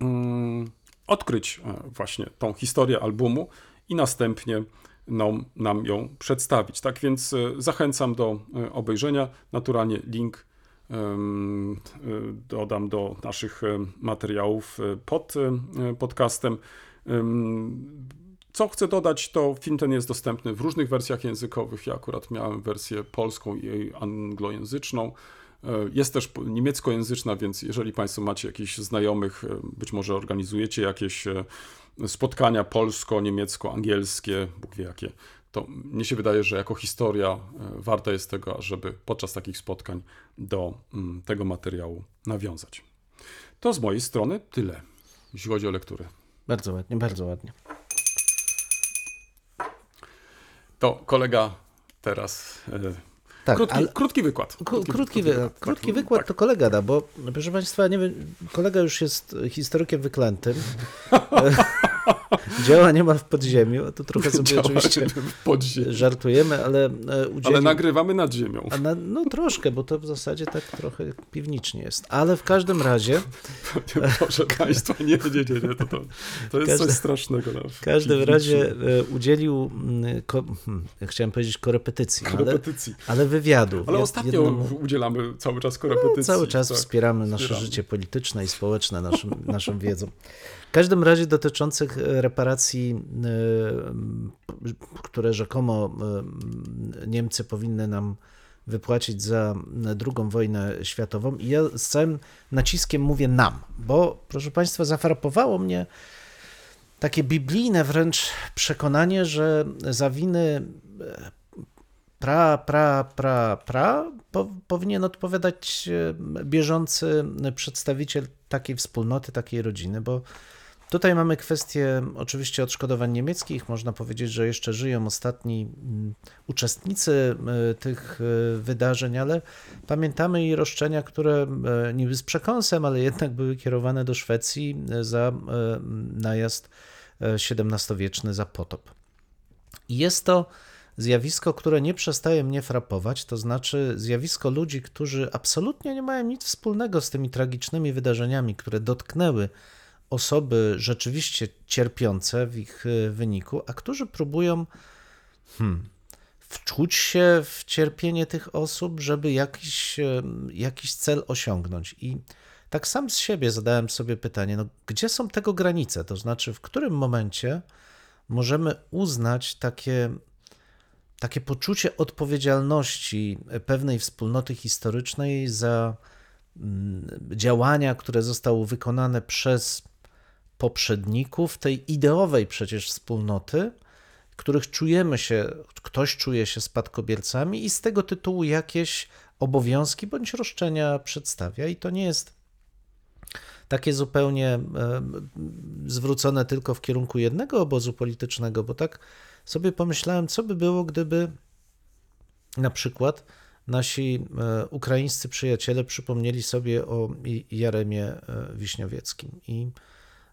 mm, odkryć e, właśnie tą historię albumu i następnie nam, nam ją przedstawić. Tak więc zachęcam do obejrzenia. Naturalnie link dodam do naszych materiałów pod podcastem. Co chcę dodać, to film ten jest dostępny w różnych wersjach językowych. Ja akurat miałem wersję polską i anglojęzyczną. E, jest też niemieckojęzyczna, więc jeżeli Państwo macie jakichś znajomych, e, być może organizujecie jakieś e, spotkania polsko-niemiecko-angielskie, Bóg wie jakie, to mnie się wydaje, że jako historia warta jest tego, żeby podczas takich spotkań do mm, tego materiału nawiązać. To z mojej strony tyle, jeśli chodzi o lekturę. Bardzo ładnie, bardzo ładnie. To kolega teraz. E, tak, krótki, ale... krótki wykład. Krótki, krótki, wykład, krótki wykład tak. to kolega da, bo proszę Państwa, nie wiem, kolega już jest historykiem wyklętym. Działa nie ma w podziemiu, a tu trochę sobie Działa oczywiście żartujemy, ale e, udzielił... Ale nagrywamy nad ziemią. Na, no troszkę, bo to w zasadzie tak trochę piwnicznie jest. Ale w każdym razie... Proszę Państwa, nie, nie, nie, nie to, to, to jest coś strasznego. No, w każdym razie e, udzielił, mm, ko, hmm, chciałem powiedzieć korepetycji, korepetycji. Ale, ale wywiadu. Ale ostatnio jednemu... udzielamy cały czas korepetycji. No, cały czas tak, wspieramy nasze życie polityczne i społeczne naszym, naszą wiedzą. Każdym razie dotyczących reparacji, e, które rzekomo e, Niemcy powinny nam wypłacić za II wojnę światową. I ja z całym naciskiem mówię nam, bo proszę Państwa, zafrapowało mnie takie biblijne wręcz przekonanie, że za winy pra, pra, pra, pra po, powinien odpowiadać bieżący przedstawiciel takiej wspólnoty, takiej rodziny, bo Tutaj mamy kwestię oczywiście odszkodowań niemieckich. Można powiedzieć, że jeszcze żyją ostatni mm, uczestnicy e, tych e, wydarzeń, ale pamiętamy i roszczenia, które e, niby z przekąsem, ale jednak były kierowane do Szwecji za najazd XVII-wieczny, za potop. Jest to zjawisko, które nie przestaje mnie frapować, to znaczy zjawisko ludzi, którzy absolutnie nie mają nic wspólnego z tymi tragicznymi wydarzeniami, które dotknęły osoby rzeczywiście cierpiące w ich e, wyniku, a którzy próbują hmm, wczuć się w cierpienie tych osób, żeby jakiś, e, jakiś cel osiągnąć. I tak sam z siebie zadałem sobie pytanie, no, gdzie są tego granice? To znaczy, w którym momencie możemy uznać takie, takie poczucie odpowiedzialności pewnej wspólnoty historycznej za mm, działania, które zostały wykonane przez poprzedników tej ideowej przecież wspólnoty, których czujemy się, ktoś czuje się spadkobiercami i z tego tytułu jakieś obowiązki bądź roszczenia przedstawia. I to nie jest takie zupełnie e, zwrócone tylko w kierunku jednego obozu politycznego, bo tak sobie pomyślałem, co by było, gdyby na przykład nasi e, ukraińscy przyjaciele przypomnieli sobie o Jaremie e, Wiśniowieckim i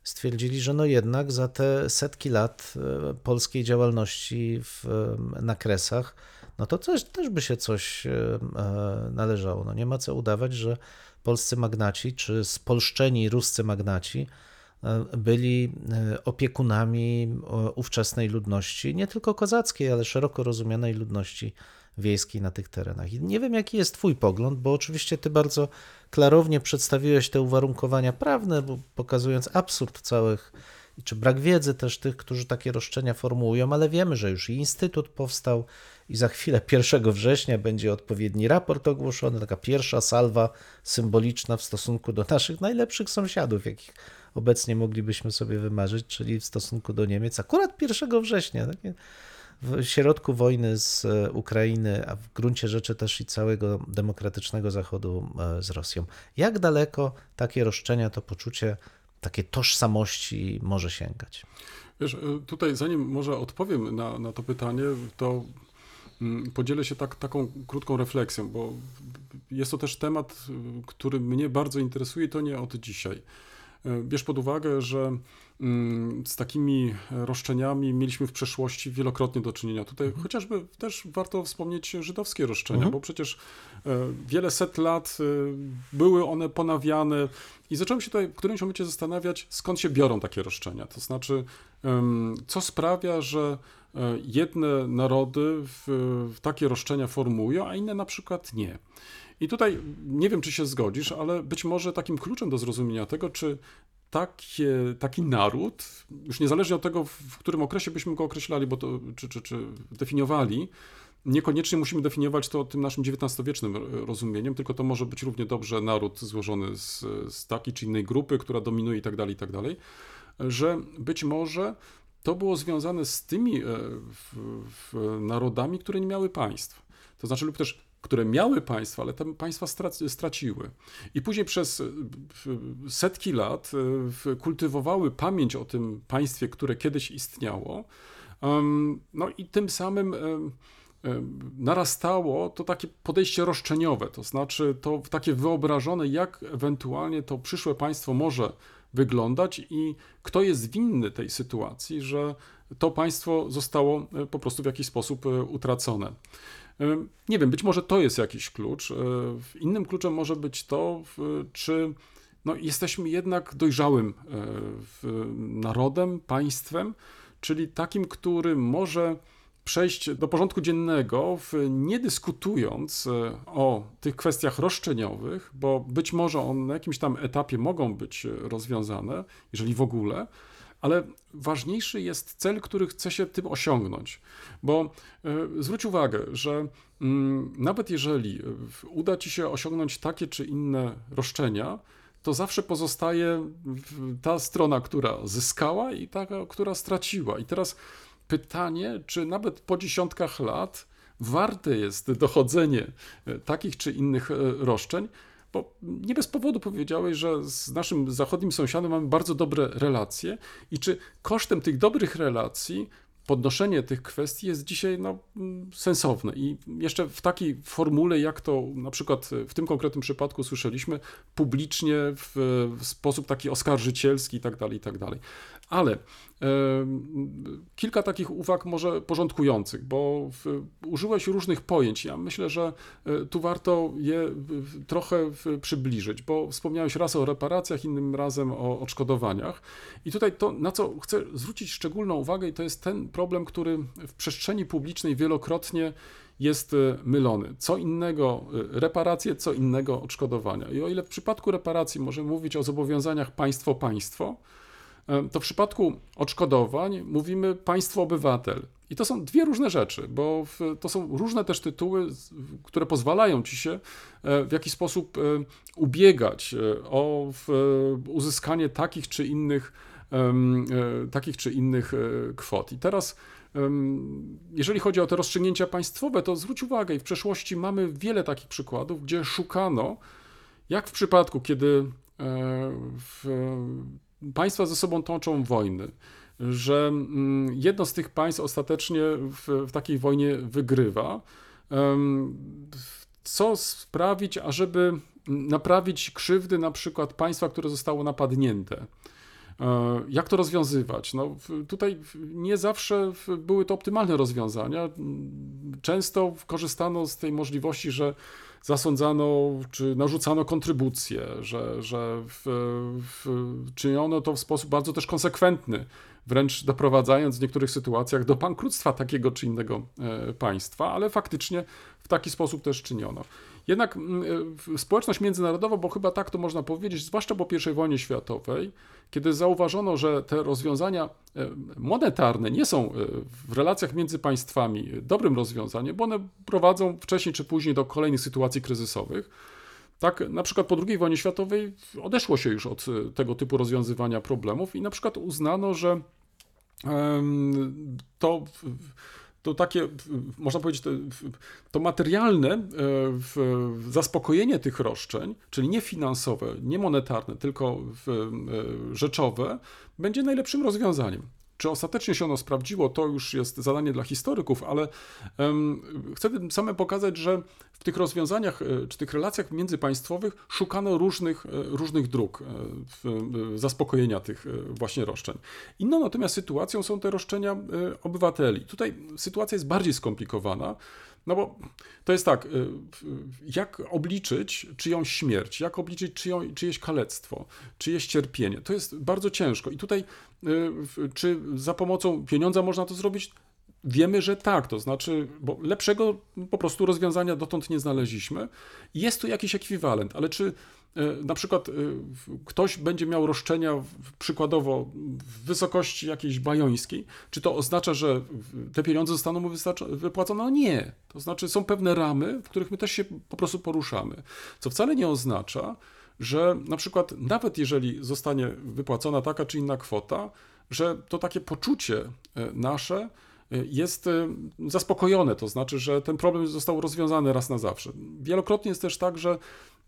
stwierdzili, że no jednak za te setki lat e, polskiej działalności w, na Kresach, no to też, też by się coś e, e, należało. No nie ma co udawać, że polscy magnaci, czy spolszczeni ruscy magnaci byli opiekunami ówczesnej ludności, nie tylko kozackiej, ale szeroko rozumianej ludności wiejskiej na tych terenach. I nie wiem, jaki jest Twój pogląd, bo oczywiście Ty bardzo klarownie przedstawiłeś te uwarunkowania prawne, pokazując absurd całych, czy brak wiedzy też tych, którzy takie roszczenia formułują, ale wiemy, że już i instytut powstał i za chwilę 1 września będzie odpowiedni raport ogłoszony, taka pierwsza salwa symboliczna w stosunku do naszych najlepszych sąsiadów, jakich obecnie moglibyśmy sobie wymarzyć, czyli w stosunku do Niemiec, akurat 1 września. Takie w środku wojny z e, Ukrainy, a w gruncie rzeczy też i całego demokratycznego Zachodu e, z Rosją. Jak daleko takie roszczenia, to poczucie takiej tożsamości może sięgać? Wiesz, e, tutaj zanim może odpowiem na, na to pytanie, to mm, podzielę się tak, taką krótką refleksją, bo jest to też temat, który mnie bardzo interesuje to nie od dzisiaj. Bierz pod uwagę, że Mm, z takimi roszczeniami mieliśmy w przeszłości wielokrotnie do czynienia. Tutaj mhm. chociażby też warto wspomnieć żydowskie roszczenia, mhm. bo przecież e, wiele set lat e, były one ponawiane i zacząłem się tutaj w którymś momencie zastanawiać, skąd się biorą takie roszczenia. To znaczy, co sprawia, że e, jedne narody w, w takie roszczenia formują, a inne na przykład nie. I tutaj nie wiem, czy się zgodzisz, ale być może takim kluczem do zrozumienia tego, czy takie, taki naród, już niezależnie od tego, w którym okresie byśmy go określali, bo to, czy, czy, czy definiowali, niekoniecznie musimy definiować to tym naszym XIX-wiecznym rozumieniem, tylko to może być równie dobrze naród złożony z, z takiej czy innej grupy, która dominuje i tak dalej, i tak dalej, że być może to było związane z tymi e, w, w narodami, które nie miały państw. To znaczy, lub też które miały państwa, ale te państwa straciły. I później przez setki lat e, kultywowały pamięć o tym państwie, które kiedyś istniało. No i tym samym narastało to takie podejście roszczeniowe, to znaczy to takie wyobrażone, jak ewentualnie to przyszłe państwo może wyglądać i kto jest winny tej sytuacji, że to państwo zostało e, po prostu w jakiś sposób e, utracone. Nie wiem, być może to jest jakiś klucz. E, innym kluczem może być to, czy no, jesteśmy jednak dojrzałym e, narodem, państwem, czyli takim, który może przejść do porządku dziennego, nie dyskutując e, o tych kwestiach roszczeniowych, bo być może one na jakimś tam etapie mogą być rozwiązane, jeżeli w ogóle, ale ważniejszy jest cel, który chce się tym osiągnąć. Bo y, zwróć uwagę, że y, nawet jeżeli uda ci się osiągnąć takie czy inne roszczenia, to zawsze pozostaje ta strona, która zyskała i taka, która straciła. I teraz pytanie, czy nawet po dziesiątkach lat warte jest dochodzenie e, takich czy innych e, roszczeń, bo nie bez powodu powiedziałeś, że z naszym zachodnim sąsiadem mamy bardzo dobre relacje i czy kosztem tych dobrych relacji podnoszenie tych kwestii jest dzisiaj no, sensowne. I jeszcze w takiej formule, jak to na przykład w tym konkretnym przypadku słyszeliśmy, publicznie, w, w sposób taki oskarżycielski i tak dalej, i tak dalej. Ale Kilka takich uwag może porządkujących, bo użyłeś różnych pojęć. Ja myślę, że e, tu warto je trochę przybliżyć, bo wspomniałeś raz o reparacjach, innym razem o odszkodowaniach. I tutaj to, na co chcę zwrócić szczególną uwagę, i to jest ten problem, który w przestrzeni publicznej wielokrotnie jest e, mylony. Co innego e, reparacje, co innego odszkodowania. I o ile w przypadku reparacji możemy mówić o zobowiązaniach państwo-państwo, E, to w przypadku odszkodowań mówimy państwo obywatel. I to są dwie różne rzeczy, bo to są różne też tytuły, które pozwalają ci się e, w jakiś sposób e, ubiegać o uzyskanie takich czy innych, takich czy innych kwot. I teraz jeżeli chodzi o te rozstrzygnięcia państwowe, to zwróć uwagę, i w przeszłości mamy wiele takich przykładów, gdzie szukano, jak w przypadku, kiedy w państwa ze sobą toczą wojny, że mm, jedno z tych państw ostatecznie w, w takiej wojnie wygrywa. Co sprawić, ażeby naprawić krzywdy na przykład państwa, które zostało napadnięte? E, jak to rozwiązywać? No, tutaj nie zawsze były to optymalne rozwiązania. Często korzystano z tej możliwości, że zasądzano czy narzucano kontrybucje, że, że w, w, czyniono to w sposób bardzo też konsekwentny, wręcz doprowadzając w niektórych sytuacjach do bankructwa takiego czy innego e, państwa, ale faktycznie w taki sposób też czyniono. Jednak mm, e, społeczność międzynarodowa, bo chyba tak to można powiedzieć, zwłaszcza po I wojnie światowej, kiedy zauważono, że te rozwiązania e, monetarne nie są e, w relacjach między państwami dobrym rozwiązaniem, bo one prowadzą wcześniej czy później do kolejnych sytuacji kryzysowych. Tak, na przykład po II wojnie światowej odeszło się już od tego typu rozwiązywania problemów i na przykład uznano, że to to takie, można powiedzieć, to, to materialne e, zaspokojenie tych roszczeń, czyli nie finansowe, nie monetarne, tylko e, rzeczowe, będzie najlepszym rozwiązaniem. Czy ostatecznie się ono sprawdziło, to już jest zadanie dla historyków, ale um, chcę tym samym pokazać, że w tych rozwiązaniach, e, czy tych relacjach międzypaństwowych szukano różnych, e, różnych dróg e, zaspokojenia tych właśnie roszczeń. Inną natomiast sytuacją są te roszczenia obywateli. Tutaj sytuacja jest bardziej skomplikowana, no bo to jest tak, y, jak obliczyć czyjąś śmierć, jak obliczyć czyją, czyjeś kalectwo, czyjeś cierpienie. To jest bardzo ciężko. I tutaj, y, czy za pomocą pieniądza można to zrobić? Wiemy, że tak, to znaczy, bo lepszego po prostu rozwiązania dotąd nie znaleźliśmy. Jest tu jakiś ekwiwalent, ale czy na przykład e, ktoś będzie miał roszczenia przykładowo w wysokości jakiejś bajońskiej, czy to oznacza, że te pieniądze zostaną mu wypłacone? No nie. To znaczy są pewne ramy, w których my też się po prostu poruszamy. Co wcale nie oznacza, że na przykład nawet jeżeli zostanie wypłacona taka czy inna kwota, że to takie poczucie e, nasze jest zaspokojone, to znaczy, że ten problem został rozwiązany raz na zawsze. Wielokrotnie jest też tak, że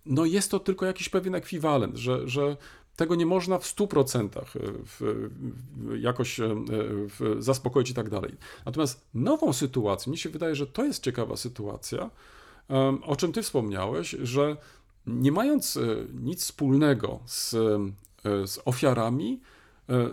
no jest to tylko jakiś pewien ekwiwalent, że, że tego nie można w 100% e, w, jakoś e, w, zaspokoić i tak dalej. Natomiast nową sytuacją, mi się wydaje, że to jest ciekawa sytuacja, o czym ty wspomniałeś, że nie mając e, nic wspólnego z, z ofiarami,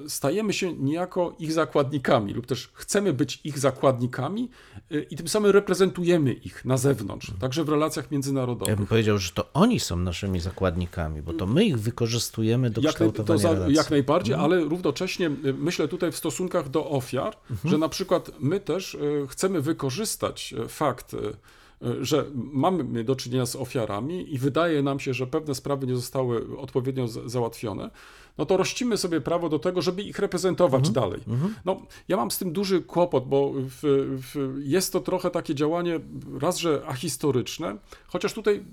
stajemy się niejako ich zakładnikami, lub też chcemy być ich zakładnikami e, i tym samym reprezentujemy ich na zewnątrz, także w relacjach międzynarodowych. Ja bym powiedział, że to oni są naszymi zakładnikami, bo to my ich wykorzystujemy do jak, kształtowania za, relacji. Jak najbardziej, mhm. ale równocześnie e, myślę tutaj w stosunkach do ofiar, mhm. że na przykład my też chcemy wykorzystać fakt że mamy do czynienia z ofiarami i wydaje nam się, że pewne sprawy nie zostały odpowiednio załatwione, no to rościmy sobie prawo do tego, żeby ich reprezentować mhm. dalej. Mhm. No, ja mam z tym duży kłopot, bo w, w, jest to trochę takie działanie raz, że ahistoryczne, chociaż tutaj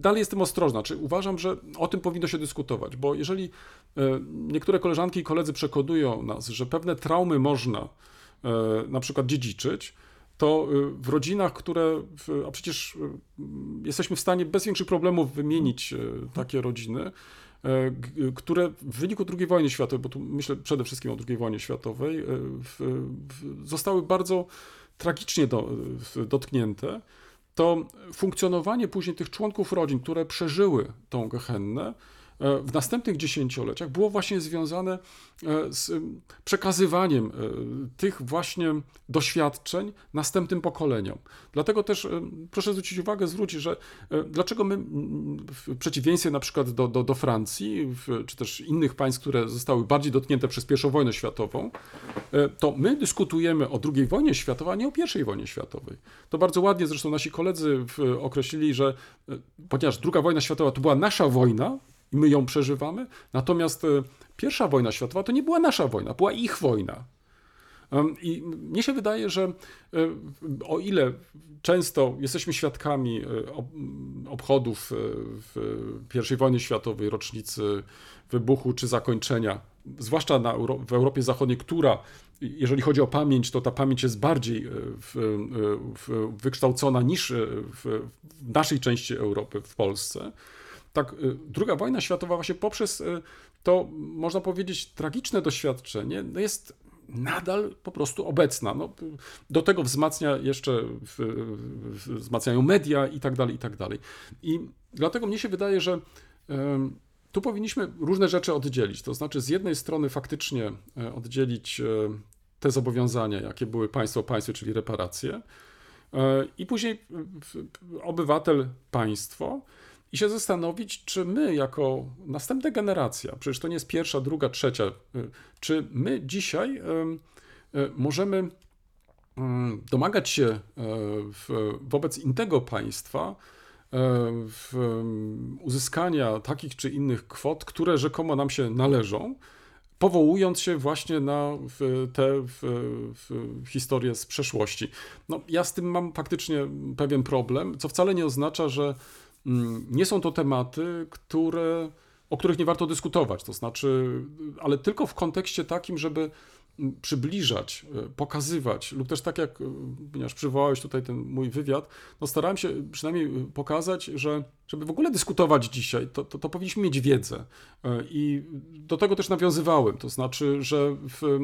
dalej jestem ostrożna, czy uważam, że o tym powinno się dyskutować, bo jeżeli e, niektóre koleżanki i koledzy przekonują nas, że pewne traumy można e, na przykład dziedziczyć, to e, w rodzinach, które, a przecież jesteśmy w stanie bez większych problemów wymienić takie rodziny, które w wyniku II wojny światowej, bo tu myślę przede wszystkim o II wojnie światowej, zostały bardzo tragicznie do, dotknięte, to funkcjonowanie później tych członków rodzin, które przeżyły tą gehennę, E, w następnych dziesięcioleciach było właśnie związane e, z przekazywaniem e, tych właśnie doświadczeń następnym pokoleniom. Dlatego też proszę zwrócić uwagę, zwrócić, że dlaczego my w przeciwieństwie na przykład do, do, do Francji, czy też innych państw, które zostały bardziej dotknięte przez I wojnę światową, to my dyskutujemy o II wojnie światowej, a nie o I wojnie światowej. To bardzo ładnie zresztą nasi koledzy określili, że ponieważ II wojna światowa to była nasza wojna, i my ją przeżywamy. Natomiast e, pierwsza wojna światowa to nie była nasza wojna, była ich wojna. I mnie się wydaje, że e, o ile często jesteśmy świadkami e, obchodów I wojny światowej, rocznicy wybuchu czy zakończenia, zwłaszcza na, w Europie Zachodniej, która, jeżeli chodzi o pamięć, to ta pamięć jest bardziej w, w, wykształcona niż w, w naszej części Europy, w Polsce tak, y, druga wojna światowa właśnie poprzez y, to, można powiedzieć, tragiczne doświadczenie jest nadal po prostu obecna. No, do tego wzmacnia jeszcze, wzmacniają media i tak dalej, i tak dalej. I dlatego mnie się wydaje, że tu powinniśmy różne rzeczy oddzielić. To znaczy, z jednej strony faktycznie e, oddzielić e, te zobowiązania, jakie były państwo państwo, czyli reparacje, e, i później obywatel państwo, i się zastanowić, czy my, jako następna generacja, przecież to nie jest pierwsza, druga, trzecia, y, czy my dzisiaj y, y, możemy domagać się wobec innego państwa uzyskania takich czy innych kwot, które rzekomo nam się należą, powołując się właśnie na te historie z przeszłości. No, ja z tym mam faktycznie pewien problem, co wcale nie oznacza, że nie są to tematy, które, o których nie warto dyskutować. To znaczy, ale tylko w kontekście takim, żeby mm, przybliżać, e, pokazywać, lub też tak jak, e, ponieważ przywołałeś tutaj ten mój wywiad, no starałem się przynajmniej e, pokazać, że żeby w ogóle dyskutować dzisiaj, to, to, to powinniśmy mieć wiedzę. I do tego też nawiązywałem, to znaczy, że w,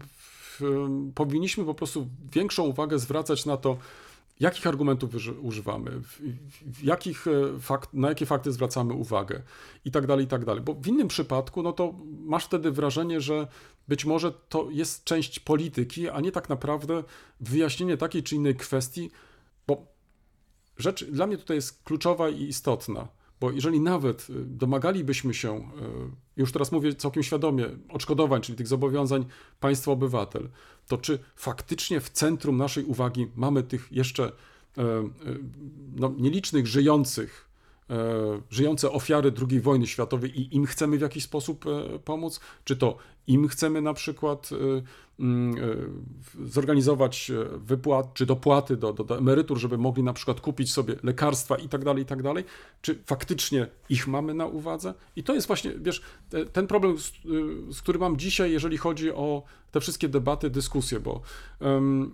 w, powinniśmy po prostu większą uwagę zwracać na to, jakich argumentów używamy, w, w jakich e, fakt, na jakie fakty zwracamy uwagę i tak dalej, i tak dalej. Bo w innym przypadku, no to masz wtedy wrażenie, że być może to jest część polityki, a nie tak naprawdę wyjaśnienie takiej czy innej kwestii, bo rzecz dla mnie tutaj jest kluczowa i istotna. Bo jeżeli nawet y, domagalibyśmy się, y, już teraz mówię całkiem świadomie, odszkodowań, czyli tych zobowiązań państwo-obywatel, to czy faktycznie w centrum naszej uwagi mamy tych jeszcze e, e, no, nielicznych żyjących, e, żyjące ofiary II wojny światowej i im chcemy w jakiś sposób pomóc? Czy to im chcemy na przykład e, zorganizować e, wypłat czy dopłaty do, do, do, emerytur, żeby mogli na przykład kupić sobie lekarstwa i tak dalej, i tak dalej, czy faktycznie ich mamy na uwadze? I to jest właśnie, wiesz, ten problem, z, z którym mam dzisiaj, jeżeli chodzi o te wszystkie debaty, dyskusje, bo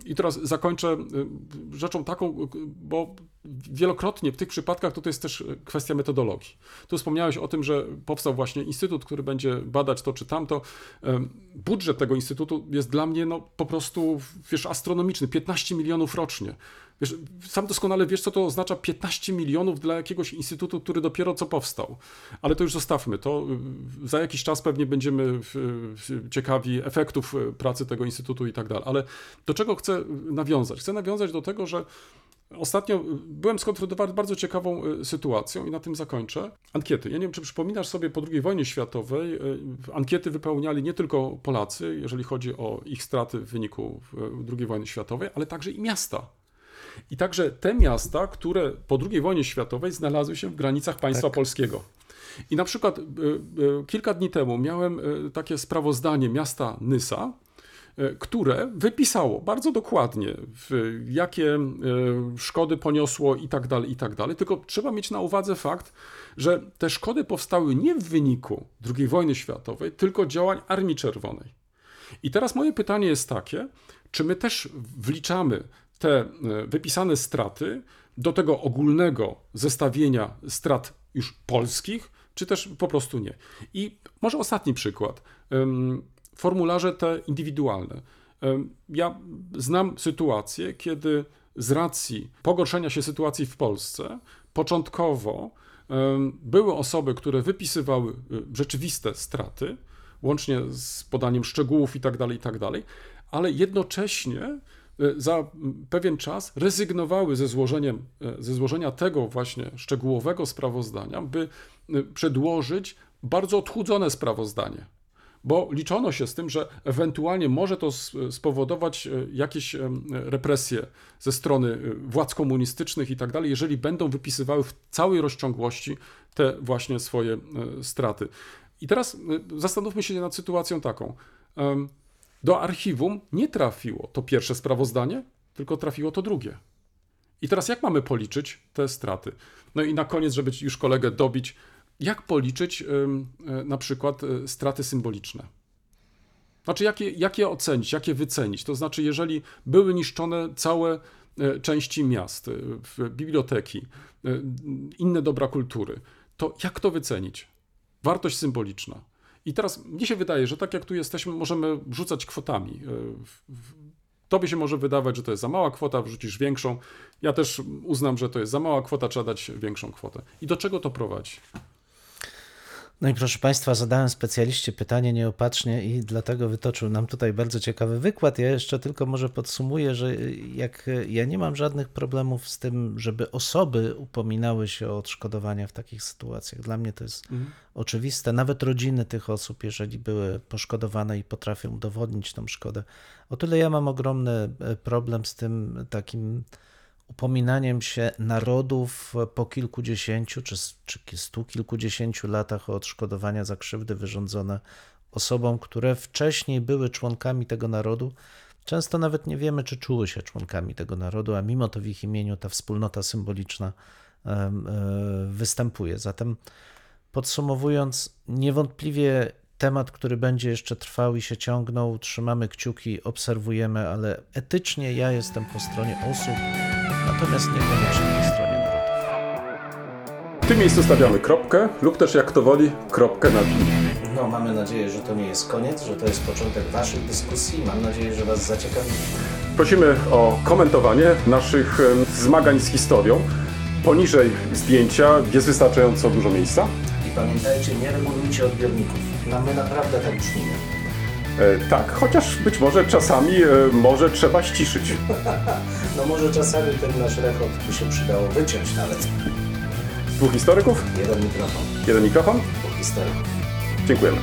i teraz zakończę rzeczą taką, bo wielokrotnie w tych przypadkach to, to jest też kwestia metodologii. Tu wspomniałeś o tym, że powstał właśnie instytut, który będzie badać to czy tamto. Budżet tego instytutu jest dla mnie no, po prostu, wiesz, astronomiczny, 15 milionów rocznie. Wiesz, sam doskonale wiesz, co to oznacza 15 milionów dla jakiegoś instytutu, który dopiero co powstał. Ale to już zostawmy. To za jakiś czas pewnie będziemy ciekawi efektów y, pracy tego instytutu i tak dalej. Ale do czego chcę nawiązać? Chcę nawiązać do tego, że Ostatnio byłem skonfrontowany bardzo ciekawą sytuacją i na tym zakończę. Ankiety. Ja nie wiem, czy przypominasz sobie po II wojnie światowej, ankiety wypełniali nie tylko Polacy, jeżeli chodzi o ich straty w wyniku II wojny światowej, ale także i miasta. I także te miasta, które po II wojnie światowej znalazły się w granicach państwa Tak. polskiego. I na przykład y, y, kilka dni temu miałem y, takie sprawozdanie miasta Nysa, które wypisało bardzo dokładnie, jakie szkody poniosło i tak dalej, i tak dalej. Tylko trzeba mieć na uwadze fakt, że te szkody powstały nie w wyniku II wojny światowej, tylko działań Armii Czerwonej. I teraz moje pytanie jest takie, czy my też wliczamy te e, wypisane straty do tego ogólnego zestawienia strat już polskich, czy też po prostu nie. I może ostatni przykład. Formularze te indywidualne. Ja znam sytuację, kiedy z racji pogorszenia się sytuacji w Polsce, początkowo były osoby, które wypisywały y, rzeczywiste straty, łącznie z podaniem szczegółów i tak dalej, i tak ale jednocześnie za mm, pewien czas rezygnowały ze, złożeniem, y, ze złożenia tego właśnie szczegółowego sprawozdania, by y, przedłożyć bardzo odchudzone sprawozdanie. Bo liczono się z tym, że ewentualnie może to spowodować y, jakieś represje ze strony y, władz komunistycznych i tak dalej, jeżeli będą wypisywały w całej rozciągłości te właśnie swoje y, straty. I teraz y, zastanówmy się nad sytuacją taką. Do archiwum nie trafiło to pierwsze sprawozdanie, tylko trafiło to drugie. I teraz jak mamy policzyć te straty? No i na koniec, żeby już kolegę dobić, jak policzyć y, na przykład y, straty symboliczne? Znaczy, jak je, jak je ocenić, jak je wycenić? To znaczy, jeżeli były niszczone całe y, części miast, biblioteki, inne dobra kultury, to jak to wycenić? Wartość symboliczna. I teraz mnie się wydaje, że tak jak tu jesteśmy, możemy rzucać kwotami. W- Tobie się może wydawać, że to jest za mała kwota, wrzucisz większą. Ja też uznam, że to jest za mała kwota, trzeba dać większą kwotę. I do czego to prowadzi? No i proszę Państwa, zadałem specjaliście pytanie nieopatrznie i dlatego wytoczył nam tutaj bardzo ciekawy wykład. Ja jeszcze tylko może podsumuję, że jak ja nie mam żadnych problemów z tym, żeby osoby upominały się o odszkodowania w takich sytuacjach. Dla mnie to jest oczywiste. Nawet rodziny tych osób, jeżeli były poszkodowane i potrafią udowodnić tą szkodę. O tyle ja mam ogromny e, problem z tym takim upominaniem się narodów po kilkudziesięciu czy, czy stu kilkudziesięciu latach o odszkodowania za krzywdy wyrządzone osobom, które wcześniej były członkami tego narodu. Często nawet nie wiemy, czy czuły się członkami tego narodu, a mimo to w ich imieniu ta wspólnota symboliczna e, występuje. Zatem podsumowując, niewątpliwie temat, który będzie jeszcze trwał i się ciągnął, trzymamy kciuki, obserwujemy, ale etycznie ja jestem po stronie osób, natomiast niekoniecznie po stronie narodu. W tym miejscu stawiamy kropkę, lub też jak to woli, kropkę nad i. No, mamy nadzieję, że to nie jest koniec, że to jest początek Waszych dyskusji. Mam nadzieję, że Was zaciekawi. Prosimy o komentowanie naszych zmagań z historią. Poniżej zdjęcia jest wystarczająco dużo miejsca. Pamiętajcie, nie regulujcie odbiorników. No, my naprawdę tak brzmimy. E, tak, chociaż być może czasami e, może trzeba ściszyć. No może czasami ten nasz rechot by się przydało wyciąć nawet. Dwóch historyków, Jeden mikrofon, jeden mikrofon. dwóch historyków. Dziękujemy.